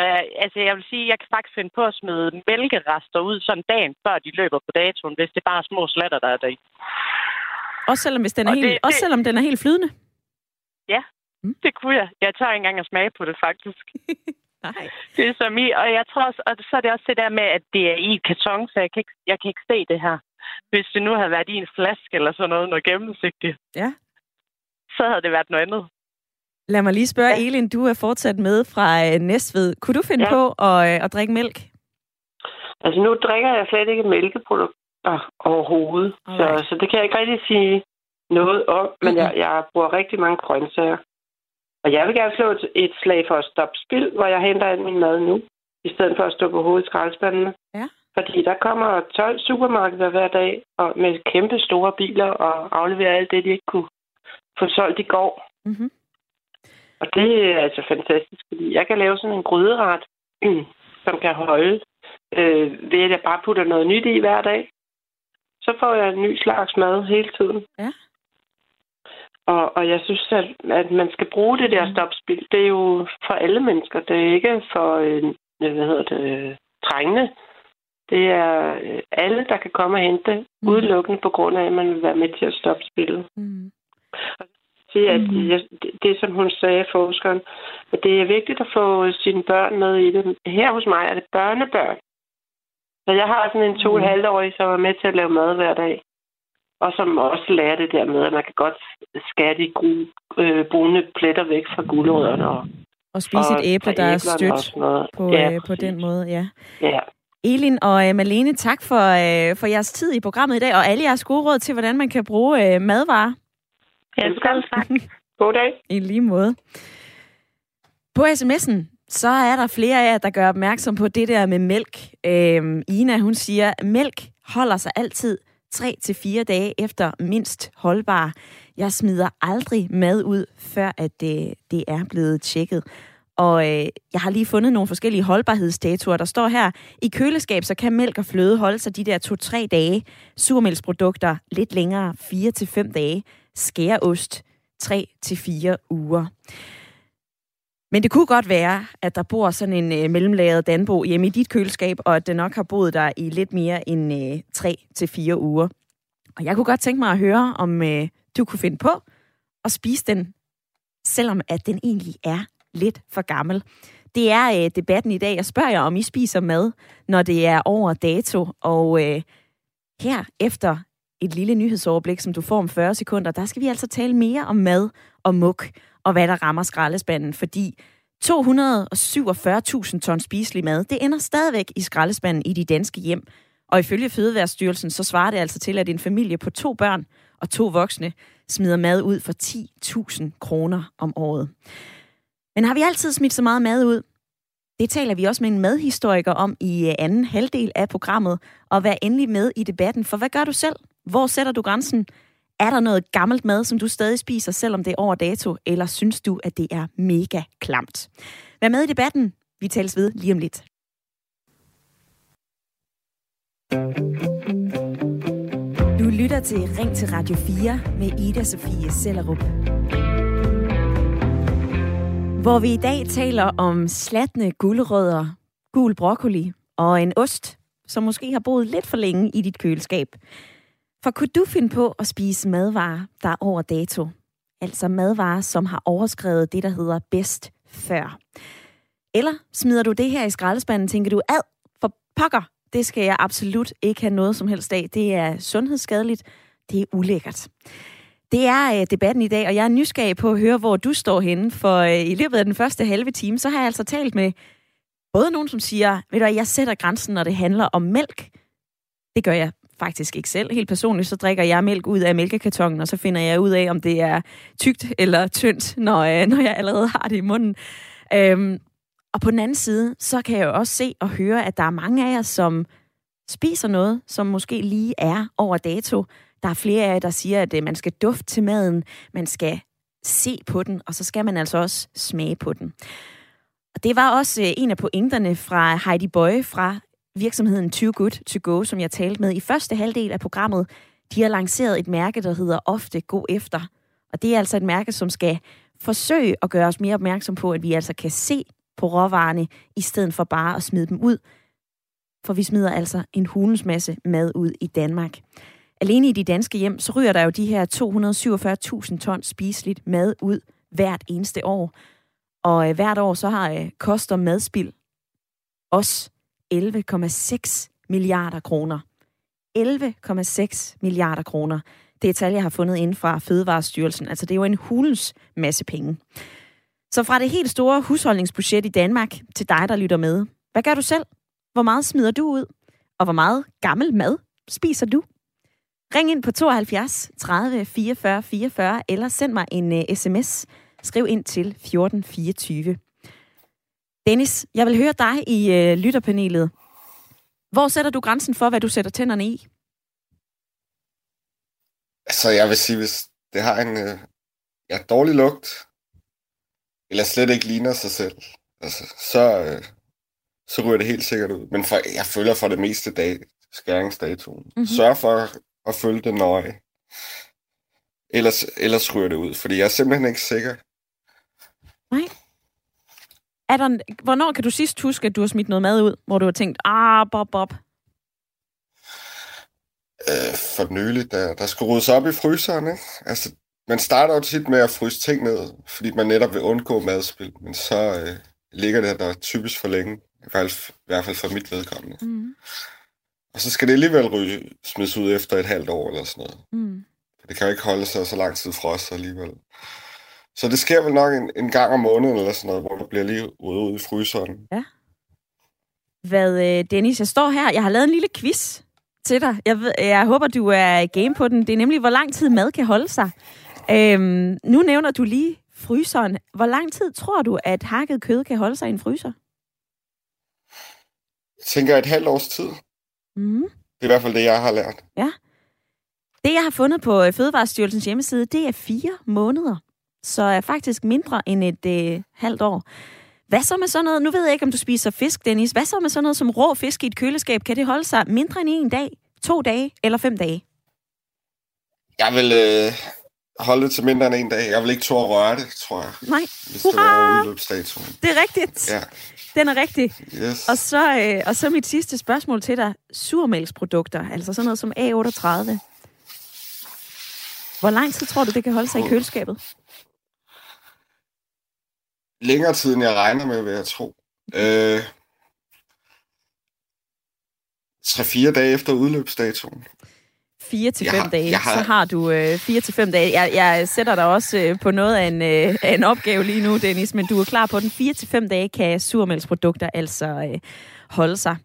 altså, jeg vil sige, jeg kan faktisk finde på at smide mælkerester ud sådan dagen, før de løber på datoen, hvis det er bare små slatter, der er der i. Også selvom, hvis den er helt, det, også selvom den er helt flydende? Ja, mm. det kunne jeg. Jeg tager ikke engang at smage på det, faktisk. Nej. Det er som i, og jeg tror også, og så er det også det der med, at det er i karton, så jeg kan, ikke, jeg kan ikke se det her. Hvis det nu havde været i en flaske eller sådan noget, noget gennemsigtigt, ja. så havde det været noget andet. Lad mig lige spørge, ja. Elin, du er fortsat med fra øh, Næstved. Kunne du finde ja. på at, øh, at drikke mælk? Altså nu drikker jeg slet ikke mælkeprodukter overhovedet, så, så det kan jeg ikke rigtig sige noget om, men mm-hmm. jeg, jeg bruger rigtig mange grøntsager. Og jeg vil gerne slå et, et slag for at stoppe spild, hvor jeg henter al min mad nu, i stedet for at stå på hovedet. Ja. Fordi der kommer 12 supermarkeder hver dag og med kæmpe store biler og afleverer alt det, de ikke kunne få solgt i går. Mm-hmm. Og det er altså fantastisk, fordi jeg kan lave sådan en gryderet, som kan holde, øh, ved at jeg bare putter noget nyt i hver dag. Så får jeg en ny slags mad hele tiden. Ja. Og, og jeg synes, at, at man skal bruge det der mm. stopspil. Det er jo for alle mennesker. Det er ikke for, øh, hvad hedder det, trængende. Det er øh, alle, der kan komme og hente, mm. udelukkende på grund af, at man vil være med til at stoppe spillet. Mm. Det, at mm. jeg, det, det, som hun sagde, forskeren, at det er vigtigt at få sine børn med i det. Her hos mig er det børnebørn. Så jeg har sådan en to og mm. årig, som er med til at lave mad hver dag og som også lærer det der med, at man kan godt skære de gode, øh, brune pletter væk fra guldrødderne. Og, og spise og et æble, der er stødt på, ja, øh, på den måde, ja. Ja. Elin og øh, Malene, tak for, øh, for jeres tid i programmet i dag, og alle jeres gode råd til, hvordan man kan bruge øh, madvarer. Ja, skal tak. God dag. I lige måde. På sms'en, så er der flere af jer, der gør opmærksom på det der med mælk. Øh, Ina, hun siger, mælk holder sig altid 3 til fire dage efter mindst holdbar. Jeg smider aldrig mad ud, før at det, det er blevet tjekket. Og øh, jeg har lige fundet nogle forskellige holdbarhedsdatoer. Der står her, i køleskab, så kan mælk og fløde holde sig de der 2-3 dage. Surmælksprodukter lidt længere, 4-5 dage. Skæreost, 3-4 uger. Men det kunne godt være, at der bor sådan en øh, mellemlagret Danbo hjemme i dit køleskab, og at den nok har boet der i lidt mere end øh, 3-4 uger. Og jeg kunne godt tænke mig at høre, om øh, du kunne finde på at spise den, selvom at den egentlig er lidt for gammel. Det er øh, debatten i dag. Jeg spørger jer, om I spiser mad, når det er over dato. Og øh, her efter et lille nyhedsoverblik, som du får om 40 sekunder, der skal vi altså tale mere om mad og muk og hvad der rammer skraldespanden, fordi 247.000 ton spiselig mad, det ender stadigvæk i skraldespanden i de danske hjem. Og ifølge Fødevarestyrelsen, så svarer det altså til, at en familie på to børn og to voksne smider mad ud for 10.000 kroner om året. Men har vi altid smidt så meget mad ud? Det taler vi også med en madhistoriker om i øh, anden halvdel af programmet, og vær endelig med i debatten, for hvad gør du selv? Hvor sætter du grænsen? Er der noget gammelt mad, som du stadig spiser, selvom det er over dato, eller synes du, at det er mega klamt? Vær med i debatten. Vi tales ved lige om lidt. Du lytter til Ring til Radio 4 med Ida Sofie Sellerup. Hvor vi i dag taler om slatne gulerødder, gul broccoli og en ost, som måske har boet lidt for længe i dit køleskab. For kunne du finde på at spise madvarer, der er over dato? Altså madvarer, som har overskrevet det, der hedder bedst før. Eller smider du det her i skraldespanden, tænker du, ad, for pokker, det skal jeg absolut ikke have noget som helst af. Det er sundhedsskadeligt, det er ulækkert. Det er øh, debatten i dag, og jeg er nysgerrig på at høre, hvor du står henne, for øh, i løbet af den første halve time, så har jeg altså talt med både nogen, som siger, ved du jeg sætter grænsen, når det handler om mælk. Det gør jeg faktisk ikke selv. Helt personligt, så drikker jeg mælk ud af mælkekartongen, og så finder jeg ud af, om det er tykt eller tyndt, når, øh, når jeg allerede har det i munden. Øhm, og på den anden side, så kan jeg jo også se og høre, at der er mange af jer, som spiser noget, som måske lige er over dato. Der er flere af jer, der siger, at øh, man skal dufte til maden, man skal se på den, og så skal man altså også smage på den. Og det var også øh, en af pointerne fra Heidi Bøje fra virksomheden Too Good To Go, som jeg talte med i første halvdel af programmet. De har lanceret et mærke, der hedder Ofte Gå Efter. Og det er altså et mærke, som skal forsøge at gøre os mere opmærksom på, at vi altså kan se på råvarerne, i stedet for bare at smide dem ud. For vi smider altså en hulens masse mad ud i Danmark. Alene i de danske hjem, så ryger der jo de her 247.000 ton spiseligt mad ud hvert eneste år. Og øh, hvert år så har øh, koster madspild os 11,6 milliarder kroner. 11,6 milliarder kroner. Det er tal, jeg har fundet inden fra Fødevarestyrelsen. Altså det er jo en hulens masse penge. Så fra det helt store husholdningsbudget i Danmark til dig, der lytter med. Hvad gør du selv? Hvor meget smider du ud? Og hvor meget gammel mad spiser du? Ring ind på 72 30 44 44 eller send mig en øh, uh, sms. Skriv ind til 1424. Dennis, jeg vil høre dig i uh, lytterpanelet. Hvor sætter du grænsen for, hvad du sætter tænderne i? Altså, jeg vil sige, hvis det har en uh, ja, dårlig lugt, eller slet ikke ligner sig selv, altså, så, uh, så ryger det helt sikkert ud. Men for, jeg følger for det meste dag, skæringsdatoen. Mm-hmm. Sørg for at følge det nøje. Ellers, ellers ryger det ud, fordi jeg er simpelthen ikke sikker. Nej. Er der, hvornår kan du sidst huske, at du har smidt noget mad ud, hvor du har tænkt, ah, bob, bob? Øh, for nyligt, der, der skulle ryddes op i fryseren, ikke? Altså, man starter jo tit med at fryse ting ned, fordi man netop vil undgå madspil, men så øh, ligger det der typisk for længe, i hvert fald, i hvert fald for mit vedkommende. Mm. Og så skal det alligevel ryge, smides ud efter et halvt år eller sådan noget. Mm. For det kan jo ikke holde sig så lang tid frost alligevel. Så det sker vel nok en, en gang om måneden eller sådan noget, hvor der bliver lige ude ud i fryseren. Ja. Hvad, øh, Dennis, jeg står her. Jeg har lavet en lille quiz til dig. Jeg, ved, jeg håber, du er game på den. Det er nemlig, hvor lang tid mad kan holde sig. Øhm, nu nævner du lige fryseren. Hvor lang tid tror du, at hakket kød kan holde sig i en fryser? Jeg tænker et halvt års tid. Mm. Det er i hvert fald det, jeg har lært. Ja. Det, jeg har fundet på øh, Fødevarestyrelsens hjemmeside, det er fire måneder. Så er faktisk mindre end et øh, halvt år. Hvad så med sådan noget? Nu ved jeg ikke, om du spiser fisk, Dennis. Hvad så med sådan noget som rå fisk i et køleskab? Kan det holde sig mindre end en dag, to dage eller fem dage? Jeg vil øh, holde det til mindre end en dag. Jeg vil ikke tro at røre det, tror jeg. Nej. Hvis det var udløbsdatoen. Det er rigtigt. Ja. Den er rigtig. Yes. Og, så, øh, og så mit sidste spørgsmål til dig. Surmælksprodukter, altså sådan noget som A38. Hvor lang tid tror du, det kan holde sig i køleskabet? Længere tid, end jeg regner med, vil jeg tro. Øh, 3-4 dage efter udløbsdatoen. 4 til 5 dage, jeg har... så har du øh, 4 til 5 dage. Jeg, jeg sætter dig også øh, på noget af en, øh, af en opgave lige nu, Dennis, men du er klar på den. 4 til 5 dage kan surmælksprodukter altså øh, holde sig.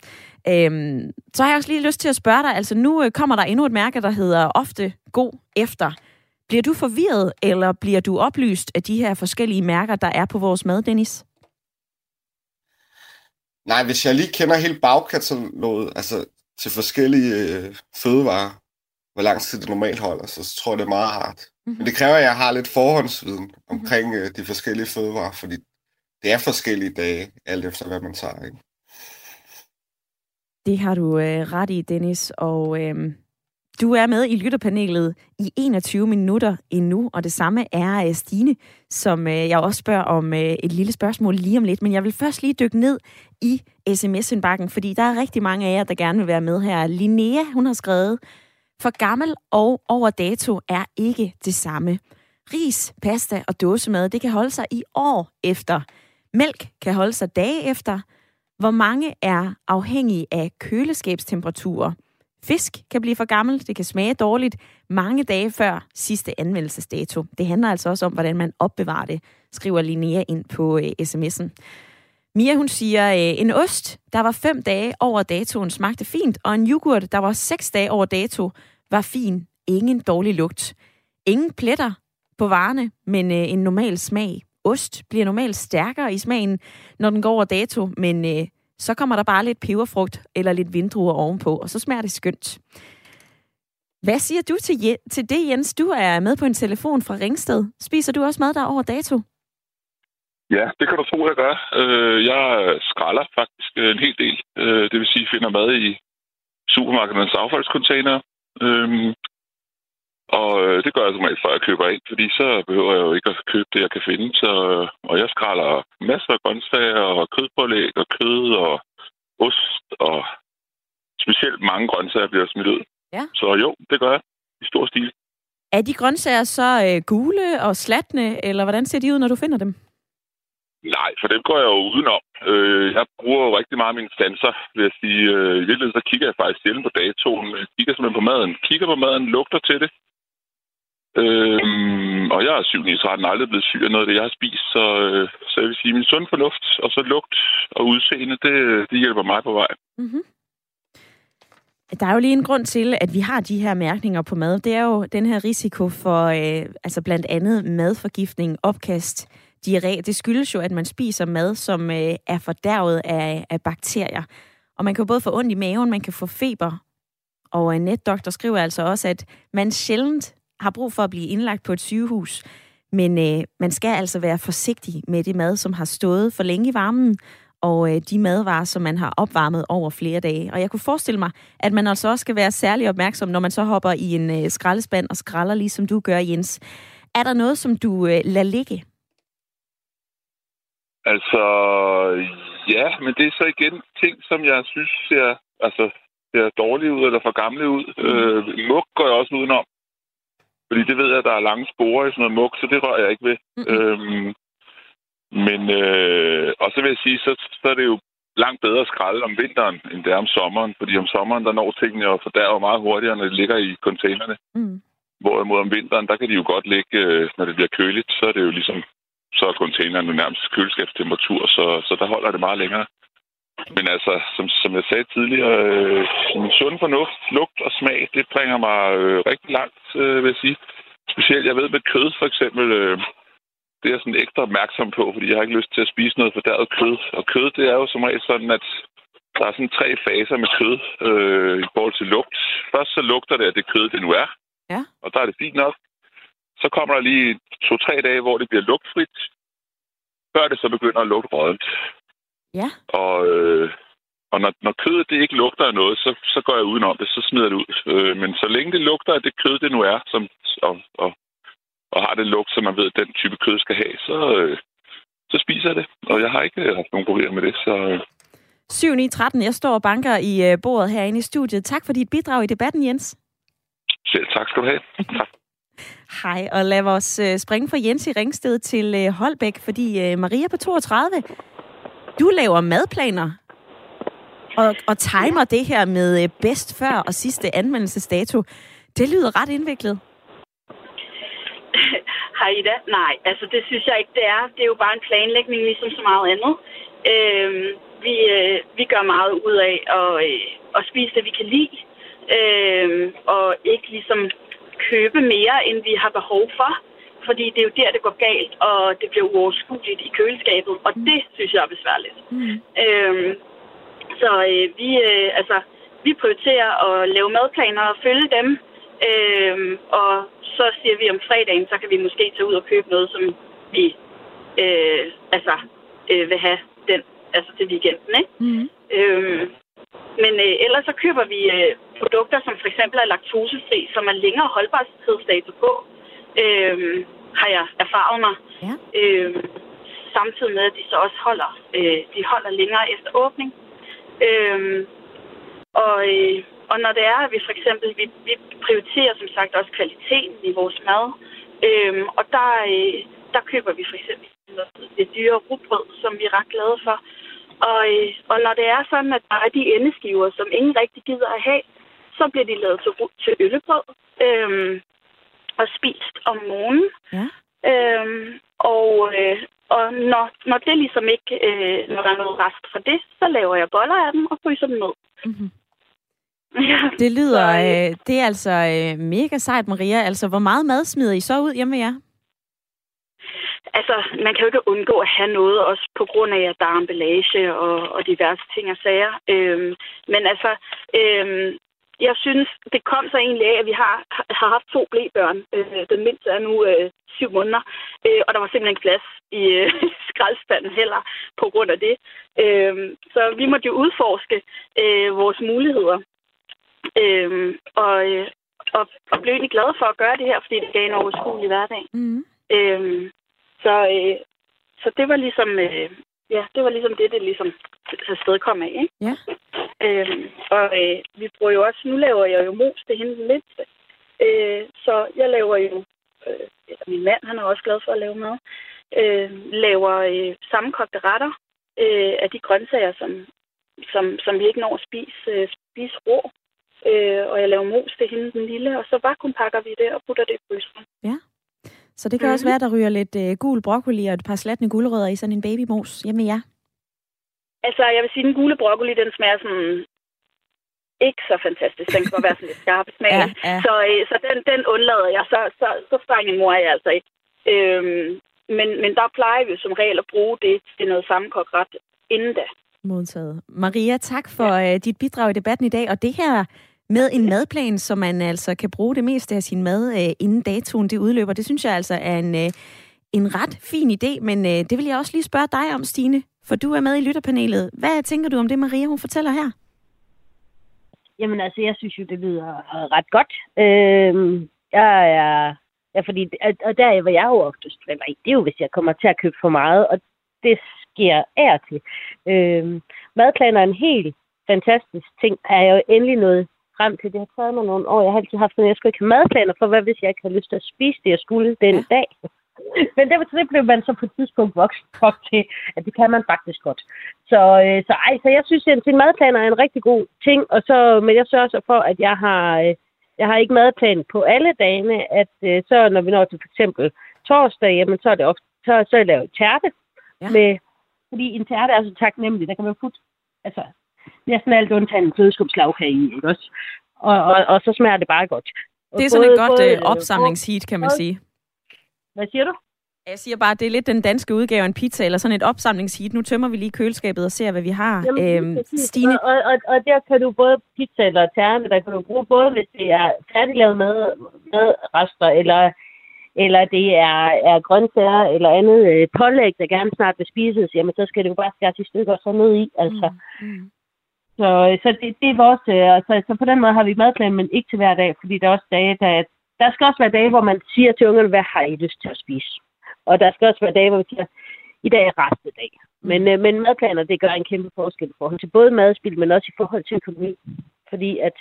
Øhm, så har jeg også lige lyst til at spørge dig, altså nu øh, kommer der endnu et mærke, der hedder ofte god efter. Bliver du forvirret, eller bliver du oplyst af de her forskellige mærker, der er på vores mad, Dennis? Nej, hvis jeg lige kender hele bagkataloget, altså til forskellige øh, fødevarer, hvor lang tid det normalt holder, så, så tror jeg, det er meget rart. Mm-hmm. Men det kræver, at jeg har lidt forhåndsviden mhm. omkring mm-hmm. de forskellige fødevarer, fordi det er forskellige dage, alt efter hvad man tager. Ikke? Det har du øh, ret i, Dennis, og øh, du er med i lytterpanelet i 21 minutter endnu, og det samme er øh, Stine, som øh, jeg også spørger om øh, et lille spørgsmål lige om lidt. Men jeg vil først lige dykke ned i sms-indbakken, fordi der er rigtig mange af jer, der gerne vil være med her. Linnea, hun har skrevet, for gammel og over dato er ikke det samme. Ris, pasta og dåsemad, det kan holde sig i år efter. Mælk kan holde sig dage efter. Hvor mange er afhængige af køleskabstemperaturer? Fisk kan blive for gammel, det kan smage dårligt mange dage før sidste anvendelsesdato. Det handler altså også om, hvordan man opbevarer det, skriver Linnea ind på øh, sms'en. Mia, hun siger, øh, en ost, der var fem dage over datoen, smagte fint, og en yoghurt, der var seks dage over dato, var fin. Ingen dårlig lugt. Ingen pletter på varerne, men øh, en normal smag. Ost bliver normalt stærkere i smagen, når den går over dato, men øh, så kommer der bare lidt peberfrugt eller lidt vindruer ovenpå, og så smager det skønt. Hvad siger du til, til det, Jens? Du er med på en telefon fra Ringsted. Spiser du også mad, der over dato? Ja, det kan du tro, jeg gør. Øh, jeg skralder faktisk en hel del. Øh, det vil sige, finder mad i supermarkedernes affaldskontainer. Øhm, og øh, det gør jeg som regel, før jeg køber ind, fordi så behøver jeg jo ikke at købe det, jeg kan finde. Så, og jeg skræller masser af grøntsager og kødpålæg og kød og ost, og specielt mange grøntsager bliver smidt ud. Ja. Så jo, det gør jeg i stor stil. Er de grøntsager så øh, gule og slatne, eller hvordan ser de ud, når du finder dem? Nej, for dem går jeg jo udenom. Øh, jeg bruger jo rigtig meget mine sanser, vil jeg sige. Øh, I virkeligheden så kigger jeg faktisk sjældent på datoen. Jeg kigger simpelthen på maden. Kigger på maden, lugter til det. Øhm, og jeg er 7 9 13 aldrig blevet syg af noget af det, jeg har spist. Så, øh, så jeg vil sige, min sund fornuft og så lugt og udseende, det, det hjælper mig på vej. Mm-hmm. Der er jo lige en grund til, at vi har de her mærkninger på mad. Det er jo den her risiko for øh, altså blandt andet madforgiftning, opkast, diarré. Det skyldes jo, at man spiser mad, som øh, er fordærvet af, af bakterier. Og man kan jo både få ondt i maven, man kan få feber. Og en netdoktor skriver altså også, at man sjældent har brug for at blive indlagt på et sygehus. Men øh, man skal altså være forsigtig med det mad, som har stået for længe i varmen, og øh, de madvarer, som man har opvarmet over flere dage. Og jeg kunne forestille mig, at man altså også skal være særlig opmærksom, når man så hopper i en øh, skraldespand og skralder, ligesom du gør, Jens. Er der noget, som du øh, lader ligge? Altså, ja, men det er så igen ting, som jeg synes ser, altså, ser dårlige ud eller for gamle ud. Mm. Øh, mug går jeg også udenom. Fordi det ved jeg, at der er lange sporer i sådan noget mug, så det rører jeg ikke ved. Mm-hmm. Øhm, men, øh, og så vil jeg sige, så, så er det jo langt bedre at skralde om vinteren, end det er om sommeren. Fordi om sommeren, der når tingene jo fordærver meget hurtigere, når de ligger i containerne. Mm. Hvorimod om vinteren, der kan de jo godt ligge, øh, når det bliver køligt, så er det jo ligesom, så er containerne nærmest køleskabstemperatur, så, så der holder det meget længere. Men altså, som, som jeg sagde tidligere, øh, min sund fornuft, lugt og smag, det bringer mig øh, rigtig langt, øh, vil jeg sige. Specielt, jeg ved med kød for eksempel, øh, det er jeg sådan ekstra opmærksom på, fordi jeg har ikke lyst til at spise noget fordærvet kød. Og kød, det er jo som regel sådan, at der er sådan tre faser med kød øh, i forhold til lugt. Først så lugter det af det kød, det nu er. Ja. Og der er det fint nok. Så kommer der lige to-tre dage, hvor det bliver lugtfrit. Før det så begynder at lugte rådent. Ja. Og, øh, og når, når kødet det ikke lugter af noget, så, så går jeg udenom det, så smider det ud. Øh, men så længe det lugter af det kød, det nu er, som, og, og, og har det lugt, som man ved, at den type kød skal have, så, øh, så spiser jeg det. Og jeg har ikke øh, haft nogen problemer med det, så... Øh. 7 9, 13. Jeg står og banker i øh, bordet herinde i studiet. Tak for dit bidrag i debatten, Jens. Selv tak skal du have. Tak. Hej, og lad os øh, springe fra Jens i Ringsted til Holbæk, fordi Maria på 32 du laver madplaner og, og timer det her med øh, bedst før og sidste anvendelsesdato. Det lyder ret indviklet. Hej Ida. Nej, altså det synes jeg ikke, det er. Det er jo bare en planlægning, ligesom så meget andet. Øh, vi, øh, vi gør meget ud af at, øh, at spise det, vi kan lide. Øh, og ikke ligesom købe mere, end vi har behov for fordi det er jo der, det går galt, og det bliver uoverskueligt i køleskabet, og mm. det synes jeg er besværligt. Mm. Øhm, så øh, vi, øh, altså, vi prioriterer at lave madplaner og følge dem, Øh, og så siger vi om fredagen, så kan vi måske tage ud og købe noget, som vi øh, altså, øh, vil have den, altså til weekenden. Ikke? Mm. Øh, men øh, ellers så køber vi øh, produkter, som for eksempel er laktosefri, som er længere holdbarhedsdato på, øh, har jeg erfaret mig. Ja. Øh, samtidig med, at de så også holder, øh, de holder længere efter åbning. Øh, og, øh, og når det er, at vi for eksempel, vi, vi prioriterer som sagt også kvaliteten i vores mad, øh, og der, øh, der køber vi for eksempel det dyre rugbrød, som vi er ret glade for. Og, øh, og når det er sådan, at der er de endeskiver, som ingen rigtig gider at have, så bliver de lavet til, til øllebrød øh, og spist om morgenen. Ja. Øh, og øh, og når, når det ligesom ikke, øh, når der er noget rest for det, så laver jeg boller af dem og fryser dem ned. Mm-hmm. Ja, det lyder, så, øh, det er altså øh, mega sejt, Maria. Altså, hvor meget mad smider I så ud hjemme med jer? Altså, man kan jo ikke undgå at have noget, også på grund af, at der er emballage og, og diverse ting og sager. Øhm, men altså, øhm, jeg synes, det kom så egentlig af, at vi har, har haft to blæbørn. Øh, den mindste er nu øh, syv måneder, øh, og der var simpelthen ikke plads i øh, skraldespanden heller på grund af det. Øh, så vi måtte jo udforske øh, vores muligheder. Øh, og, øh, og, og blev egentlig glade for at gøre det her, fordi det gav en overskuelig hverdag. Mm. Øh, så, øh, så det var ligesom... Øh, ja, det var ligesom det, det ligesom afsted kom af. Ikke? Ja. Øhm, og øh, vi bruger jo også, nu laver jeg jo mos til hende den mindste. Øh, så jeg laver jo, øh, min mand, han er også glad for at lave mad, øh, laver øh, sammenkogte retter øh, af de grøntsager, som, som, som vi ikke når at spise, øh, spise rå. Øh, og jeg laver mos til hende den lille, og så bare kun pakker vi det og putter det i fryseren. Ja. Så det kan mm-hmm. også være, der ryger lidt øh, gul broccoli og et par slatne gulerødder i sådan en babymos hjemme ja. Altså, jeg vil sige, den gule broccoli, den smager sådan ikke så fantastisk. Den kan være sådan lidt skarp smag. ja, ja. Så, øh, så den, den undlader jeg. Så, så, så streng en mor er jeg altså ikke. Øhm, men, men der plejer vi som regel at bruge det til noget sammenkogt ret inden da. Modtaget. Maria, tak for ja. uh, dit bidrag i debatten i dag. Og det her med en madplan, så man altså kan bruge det meste af sin mad, uh, inden datoen det udløber, det synes jeg altså er en, en ret fin idé. Men det vil jeg også lige spørge dig om, Stine. For du er med i lytterpanelet. Hvad tænker du om det, Maria hun fortæller her? Jamen altså, jeg synes jo, det lyder ret godt. Øh, jeg er... Ja, fordi, og der er, hvor jeg jo oftest det er jo, hvis jeg kommer til at købe for meget, og det sker er til. Øh, madplaner er en helt fantastisk ting, er jeg jo endelig noget frem til. Det har taget mig nogle år. Jeg har altid haft at jeg skulle ikke have madplaner for, hvad hvis jeg ikke har lyst til at spise det, jeg skulle den dag. Men det, det blev man så på et tidspunkt vokset op til, at det kan man faktisk godt. Så, øh, så, ej, så jeg synes, at en madplan er en rigtig god ting, og så, men jeg sørger så for, at jeg har, øh, jeg har ikke madplan på alle dagene, at øh, så når vi når til for eksempel torsdag, jamen så er det ofte, så, så er jeg lavet tærte. Ja. Med, fordi en tærte er så taknemmelig, der kan man putte, altså, næsten alt undtagen en flødeskumslagkage i, ikke også? Og, og, og, så smager det bare godt. Og det er sådan et godt både, opsamlingsheat, kan man sige. Hvad siger du? Jeg siger bare, at det er lidt den danske udgave af en pizza, eller sådan et opsamlingshit. Nu tømmer vi lige køleskabet og ser, hvad vi har. Jamen, øhm, Stine? Og, og, og der kan du både pizza eller terne, der kan du bruge både, hvis det er færdiglavet med, med rester, eller, eller det er, er grøntsager eller andet øh, pålæg, der gerne snart vil spises, jamen så skal det jo bare skæres i stykker og så ned i. Altså. Mm. Mm. Så, så det, det er vores... Øh, altså, så på den måde har vi madplan, men ikke til hver dag, fordi der er også dage, der, der skal også være dage, hvor man siger til ungerne, hvad har I lyst til at spise? Og der skal også være dage, hvor vi siger, i dag er restedag. Men, øh, men madplaner, det gør en kæmpe forskel i forhold til både madspil, men også i forhold til økonomi. Fordi at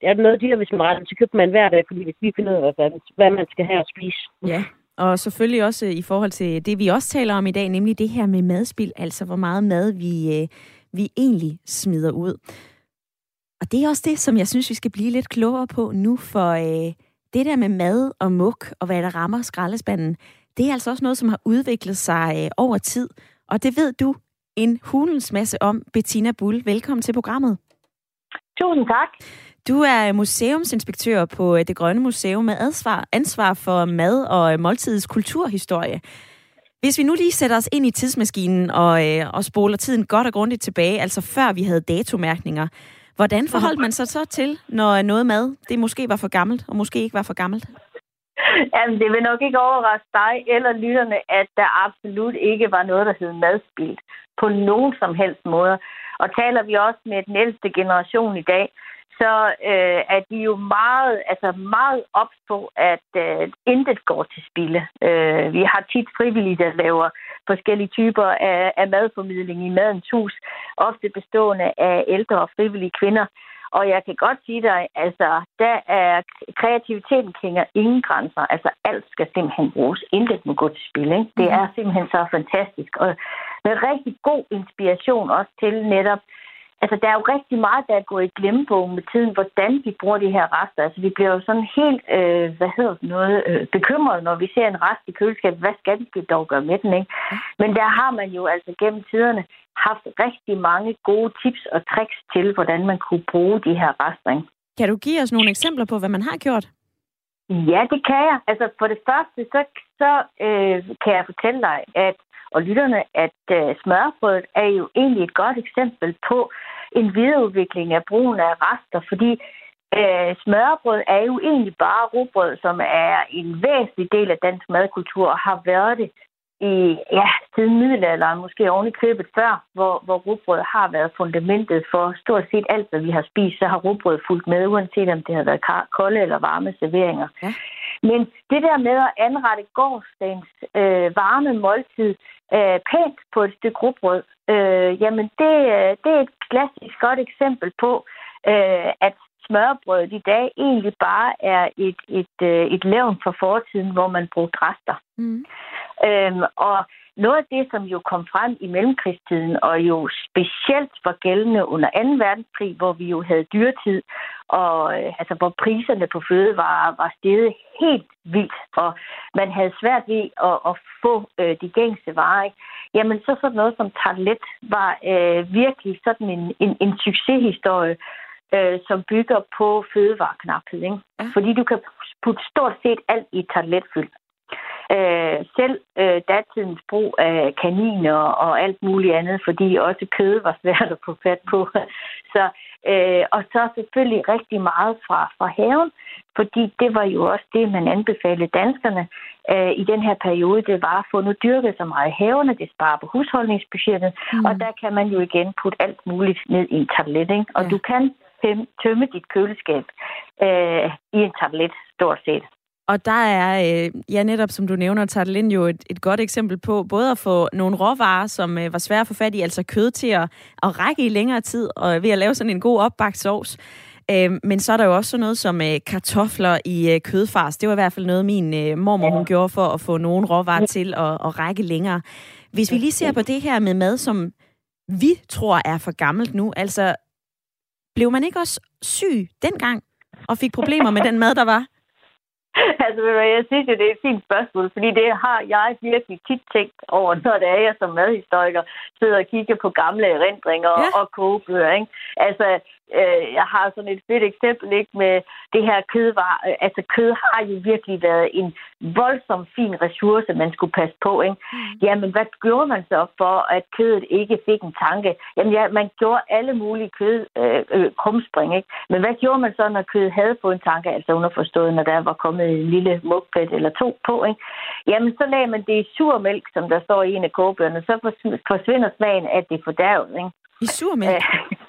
det er noget dyrt, hvis man retter så køber man hver dag, fordi hvis vi finder ud af, hvad, hvad man skal have at spise. Ja, og selvfølgelig også i forhold til det, vi også taler om i dag, nemlig det her med madspil, altså hvor meget mad vi, øh, vi egentlig smider ud. Og det er også det, som jeg synes, vi skal blive lidt klogere på nu, for øh, det der med mad og muk og hvad der rammer skraldespanden, det er altså også noget, som har udviklet sig øh, over tid. Og det ved du en hulens masse om, Bettina Bull. Velkommen til programmet. Tusind tak. Du er museumsinspektør på øh, Det Grønne Museum med ansvar, ansvar for mad og øh, måltidets kulturhistorie. Hvis vi nu lige sætter os ind i tidsmaskinen og, og spoler tiden godt og grundigt tilbage, altså før vi havde datomærkninger, Hvordan forholdt man sig så til, når noget mad, det måske var for gammelt, og måske ikke var for gammelt? Jamen, det vil nok ikke overraske dig eller lytterne, at der absolut ikke var noget, der hed madspild på nogen som helst måde. Og taler vi også med den ældste generation i dag, så øh, er de jo meget, altså meget ops på, at øh, intet går til spilde. Øh, vi har tit frivillige, der laver forskellige typer af, af madformidling i Madens Hus, ofte bestående af ældre og frivillige kvinder. Og jeg kan godt sige dig, altså, der er kreativiteten kender ingen grænser. Altså, alt skal simpelthen bruges. Intet må gå til spil. Ikke? Det mhm. er simpelthen så fantastisk. Og med rigtig god inspiration også til netop altså, der er jo rigtig meget, der er gået i glemmebogen med tiden, hvordan vi bruger de her rester. Altså, vi bliver jo sådan helt, øh, hvad hedder det, noget, øh, bekymret, når vi ser en rest i køleskabet. Hvad skal vi dog gøre med den, ikke? Men der har man jo altså gennem tiderne haft rigtig mange gode tips og tricks til, hvordan man kunne bruge de her rester, ikke? Kan du give os nogle eksempler på, hvad man har gjort? Ja, det kan jeg. Altså for det første, så, så øh, kan jeg fortælle dig, at og lytterne, at øh, smørbrødet er jo egentlig et godt eksempel på en videreudvikling af brugen af rester, fordi øh, smørbrød er jo egentlig bare rugbrød, som er en væsentlig del af dansk madkultur og har været det i, ja, siden middelalderen, måske oven i købet før, hvor, hvor rugbrød har været fundamentet for stort set alt, hvad vi har spist, så har rugbrød fulgt med, uanset om det har været kolde eller varme serveringer. Ja. Men det der med at anrette gårdsdagens øh, varme måltid øh, pænt på et stykke rugbrød, øh, jamen det, øh, det er et klassisk godt eksempel på, øh, at smørbrødet i dag egentlig bare er et, et, øh, et levn for fortiden, hvor man brugte rester. Mm. Øhm, og noget af det, som jo kom frem i mellemkrigstiden, og jo specielt var gældende under 2. verdenskrig, hvor vi jo havde dyretid, og øh, altså, hvor priserne på fødevarer var steget helt vildt, og man havde svært ved at, at få øh, de gængse varer, ikke? jamen så sådan noget som tartelet var øh, virkelig sådan en, en, en succeshistorie, øh, som bygger på fødevareknaphed. Ikke? Ja. Fordi du kan putte stort set alt i tarteletfyld. Øh, selv øh, datidens brug af kaniner og alt muligt andet, fordi også kød var svært at få fat på. Så, øh, og så selvfølgelig rigtig meget fra, fra haven, fordi det var jo også det, man anbefalede danskerne øh, i den her periode. Det var at få nu dyrket så meget havene, det sparer på husholdningsbudgettet, mm. og der kan man jo igen putte alt muligt ned i en tablet. Ikke? Og ja. du kan tømme dit køleskab øh, i en tablet, stort set. Og der er, øh, ja netop som du nævner, Tartelin jo et, et godt eksempel på både at få nogle råvarer, som øh, var svære at få fat i, altså kød til at, at række i længere tid, og ved at lave sådan en god opbagt sovs. Øh, men så er der jo også sådan noget som øh, kartofler i øh, kødfars. Det var i hvert fald noget, min øh, mormor hun gjorde for at få nogle råvarer til at, at række længere. Hvis vi lige ser på det her med mad, som vi tror er for gammelt nu, altså blev man ikke også syg dengang og fik problemer med den mad, der var? altså, jeg synes jo, det er et fint spørgsmål, fordi det har jeg virkelig tit tænkt over, når det er jeg som madhistoriker sidder og kigger på gamle erindringer ja. og kogebøger. Ikke? Altså, øh, jeg har sådan et fedt eksempel ikke med det her kødvar. Altså, kød har jo virkelig været en voldsom fin ressource, man skulle passe på. Ikke? Mm. Jamen, hvad gjorde man så for, at kødet ikke fik en tanke? Jamen, ja, man gjorde alle mulige kød øh, øh, krumspring, ikke? Men hvad gjorde man så, når kødet havde fået en tanke, altså underforstået, når der var kommet en lille mugplet eller to på, ikke? Jamen, så lagde man det i surmælk, som der står i en af kogebøgerne, så forsvinder smagen af det fordærvet, ikke? I surmælk?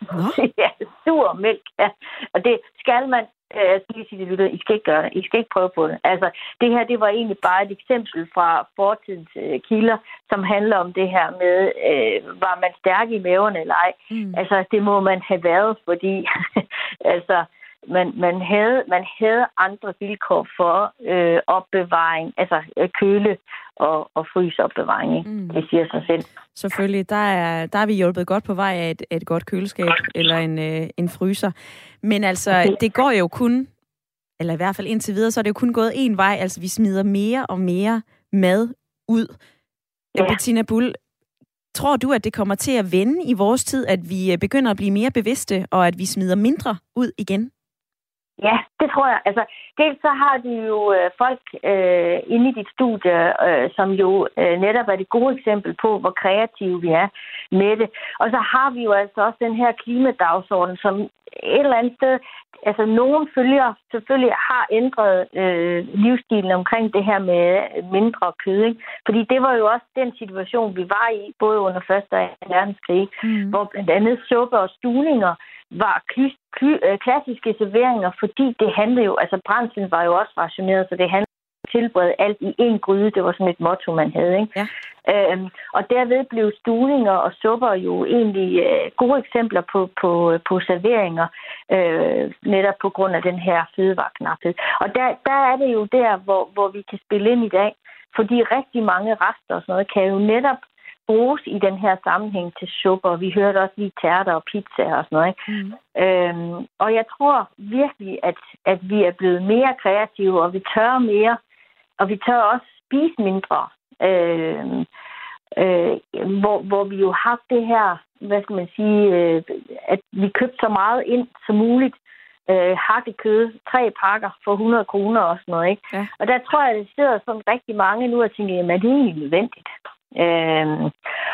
ja, surmælk, ja. Og det skal man øh, jeg skal lige sige det, lytter. I skal ikke gøre det. I skal ikke prøve på det. Altså, det her, det var egentlig bare et eksempel fra fortidens øh, kilder, som handler om det her med, øh, var man stærk i maven eller ej. Mm. Altså, det må man have været, fordi altså, man, man, havde, man havde andre vilkår for øh, opbevaring, altså øh, køle og, og fryseopbevaring. Ikke? Mm. Det siger sig selv. Selvfølgelig. Der er, der er vi hjulpet godt på vej af et, et godt køleskab eller en, øh, en fryser. Men altså, det går jo kun, eller i hvert fald indtil videre, så er det jo kun gået en vej. Altså, vi smider mere og mere mad ud. Ja. Bettina Bull, tror du, at det kommer til at vende i vores tid, at vi øh, begynder at blive mere bevidste, og at vi smider mindre ud igen? Ja, det tror jeg. Altså, dels så har de jo øh, folk øh, inde i dit studie, øh, som jo øh, netop er det gode eksempel på, hvor kreative vi er med det. Og så har vi jo altså også den her klimadagsorden, som et eller andet sted, altså nogen følger selvfølgelig har ændret øh, livsstilen omkring det her med mindre kød. Ikke? Fordi det var jo også den situation, vi var i, både under 1. og 2. verdenskrig, mm. hvor blandt andet suppe og stuninger var kly- kly- øh, klassiske serveringer, fordi det handlede jo, altså brændslen var jo også rationeret, så det handlede tilberede alt i én gryde. Det var sådan et motto, man havde. Ikke? Ja. Øhm, og derved blev stuninger og supper jo egentlig øh, gode eksempler på, på, på serveringer, øh, netop på grund af den her fødevareknaphed. Og der, der er det jo der, hvor, hvor vi kan spille ind i dag, fordi rigtig mange rester og sådan noget kan jo netop bruges i den her sammenhæng til suppe, vi hørte også lige tærter og pizza og sådan noget. Ikke? Mm. Øhm, og jeg tror virkelig, at, at vi er blevet mere kreative, og vi tør mere, og vi tør også spise mindre. Øhm, øh, hvor, hvor vi jo har haft det her, hvad skal man sige, øh, at vi købte så meget ind som muligt, øh, hakkekød, tre pakker for 100 kroner og sådan noget. Ikke? Ja. Og der tror jeg, at det sidder sådan rigtig mange nu og tænker, jamen er det egentlig nødvendigt? Øhm,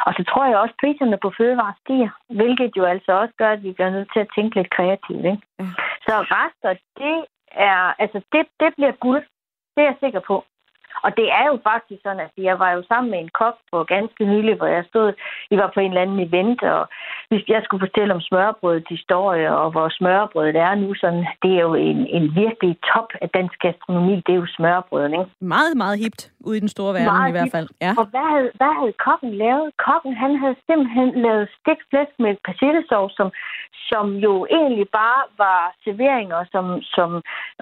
og så tror jeg også, at priserne på fødevarer stiger, hvilket jo altså også gør, at vi bliver nødt til at tænke lidt kreativt. Ikke? Ja. Så rester, det er, altså det, det bliver guld. Det er jeg sikker på. Og det er jo faktisk sådan, at jeg var jo sammen med en kok på ganske nylig, hvor jeg stod, vi var på en eller anden event, og hvis jeg skulle fortælle om smørbrødets historie, og hvor smørbrødet er nu, sådan, det er jo en, en virkelig top af dansk gastronomi, det er jo smørbrødet, ikke? Meget, meget hipt ude i den store verden meget i hvert fald. Ja. Og hvad havde, hvad havde kokken lavet? Kokken, han havde simpelthen lavet stikflæsk med persillesovs, som, som jo egentlig bare var serveringer, som, som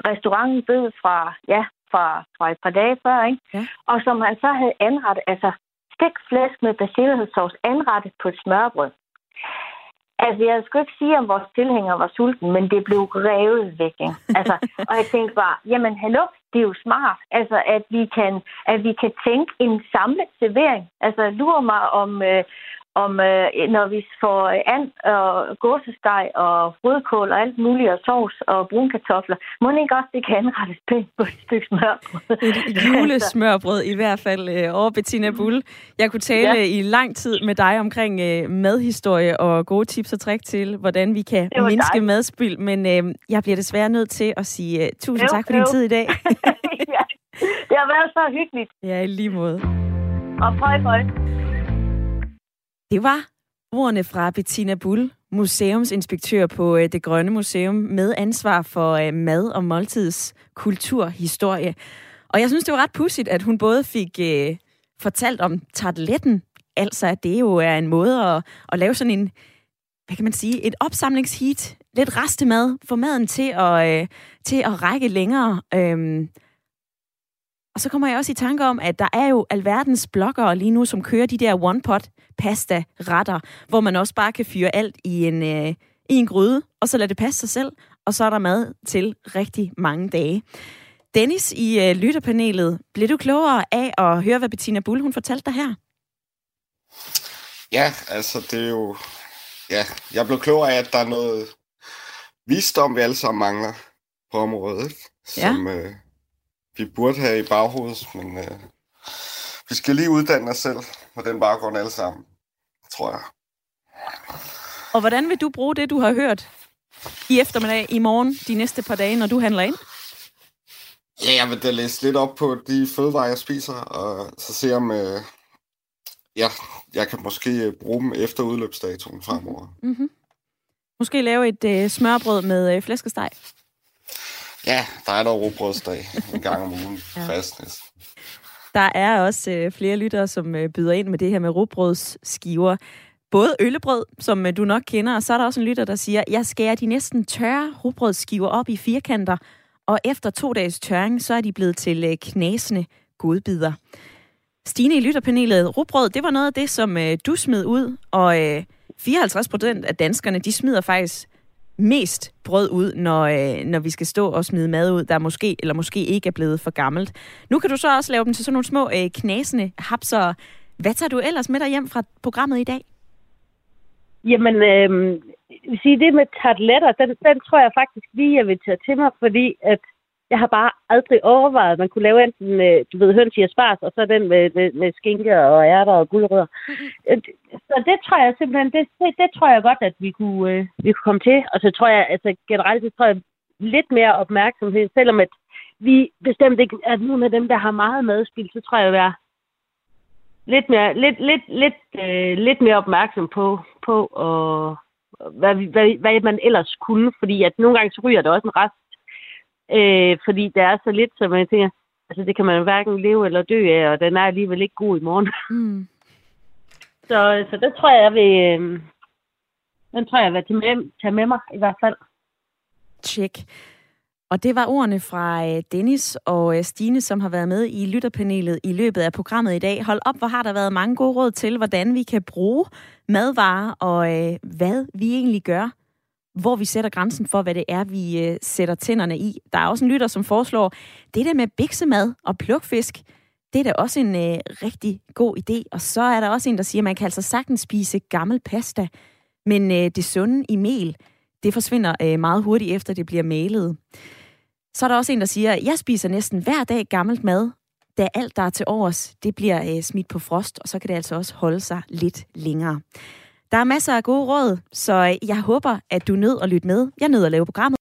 restauranten bød fra, ja, fra, fra et par dage før, ikke? Ja. og som han så havde anrettet, altså stik flæsk med basilisauce anrettet på et smørbrød. Altså, jeg skulle ikke sige, om vores tilhænger var sulten, men det blev revet væk. Ikke? Altså, og jeg tænkte bare, jamen hallo, det er jo smart, altså, at vi kan, at vi kan tænke en samlet servering. Altså, lurer mig om, øh, om øh, når vi får and og gåsesteg og rødkål og alt muligt og sovs og brunkartofler, må ikke også det kan anrettes pænt på et stykke smørbrød? Et julesmørbrød i hvert fald øh, over Bettina Bull. Jeg kunne tale ja. i lang tid med dig omkring øh, madhistorie og gode tips og trick til, hvordan vi kan mindske dejligt. madspild, men øh, jeg bliver desværre nødt til at sige uh, tusind jo, tak for jo. din tid i dag. ja. Det har været så hyggeligt. Ja, i lige måde. Og prøv, prøv. Det var ordene fra Bettina Bull, museumsinspektør på øh, Det Grønne Museum, med ansvar for øh, mad og måltids kulturhistorie. Og jeg synes, det var ret pudsigt, at hun både fik øh, fortalt om tartletten, altså at det jo er en måde at, at lave sådan en, hvad kan man sige, et opsamlingsheat, lidt restemad, få maden til at, øh, til at række længere. Øh, og så kommer jeg også i tanke om, at der er jo alverdens bloggere lige nu, som kører de der one-pot pasta-retter, hvor man også bare kan fyre alt i en, øh, i en gryde, og så lade det passe sig selv, og så er der mad til rigtig mange dage. Dennis i øh, lytterpanelet, bliver du klogere af at høre, hvad Bettina Bull hun fortalte dig her? Ja, altså det er jo... Ja, jeg blev klogere af, at der er noget visdom, vi alle sammen mangler på området, ikke? som ja. øh, vi burde have i baghovedet, men øh, vi skal lige uddanne os selv på den baggrund alle sammen, tror jeg. Og hvordan vil du bruge det, du har hørt i eftermiddag, i morgen, de næste par dage, når du handler ind? Ja, jeg vil da læse lidt op på de fødevarer, jeg spiser, og så se om, øh, ja, jeg kan måske øh, bruge dem efter udløbsdatoen fremover. Mm-hmm. Måske lave et øh, smørbrød med øh, flæskesteg? Ja, der er der råbrødsdag en gang om ugen ja. fast næsten. Der er også øh, flere lyttere, som øh, byder ind med det her med råbrødsskiver. Både øllebrød, som øh, du nok kender, og så er der også en lytter, der siger, jeg skærer de næsten tørre råbrødsskiver op i firkanter, og efter to dages tørring, så er de blevet til øh, knasende godbidder. Stine i lytterpanelet, råbrød, det var noget af det, som øh, du smed ud, og øh, 54 procent af danskerne, de smider faktisk mest brød ud, når, øh, når vi skal stå og smide mad ud, der måske eller måske ikke er blevet for gammelt. Nu kan du så også lave dem til sådan nogle små øh, knasende hapser. Hvad tager du ellers med dig hjem fra programmet i dag? Jamen, øh, sige det med tartletter, den, den tror jeg faktisk lige, jeg vil tage til mig, fordi at jeg har bare aldrig overvejet, at man kunne lave enten, øh, du ved, høns i spars, og så den med, med, med skinke og ærter og guldrødder. Mm-hmm. Så det tror jeg simpelthen, det, det, det tror jeg godt, at vi kunne, øh, vi kunne komme til. Og så tror jeg, altså generelt, så tror jeg lidt mere opmærksomhed, selvom at vi bestemt ikke er nogle af dem, der har meget madspil, så tror jeg, at være lidt mere, lidt, lidt, lidt, øh, lidt mere opmærksom på, på og, hvad, hvad, hvad man ellers kunne. Fordi at nogle gange så ryger der også en rest Øh, fordi der er så lidt, så man tænker, altså det kan man hverken leve eller dø af, og den er alligevel ikke god i morgen. Mm. så, så det tror jeg, jeg vil, øh, den tror jeg, jeg vil tage med, tage med mig i hvert fald. Tjek. Og det var ordene fra øh, Dennis og øh, Stine, som har været med i lytterpanelet i løbet af programmet i dag. Hold op, hvor har der været mange gode råd til, hvordan vi kan bruge madvarer, og øh, hvad vi egentlig gør hvor vi sætter grænsen for, hvad det er, vi øh, sætter tænderne i. Der er også en lytter, som foreslår, det der med biksemad og plukfisk, det er da også en øh, rigtig god idé. Og så er der også en, der siger, at man kan altså sagtens spise gammel pasta, men øh, det sunde i mel, det forsvinder øh, meget hurtigt efter, det bliver malet. Så er der også en, der siger, at jeg spiser næsten hver dag gammelt mad, da alt, der er til overs, det bliver øh, smidt på frost, og så kan det altså også holde sig lidt længere. Der er masser af gode råd, så øh, jeg håber, at du nød at lytte med. Jeg nød at lave programmet.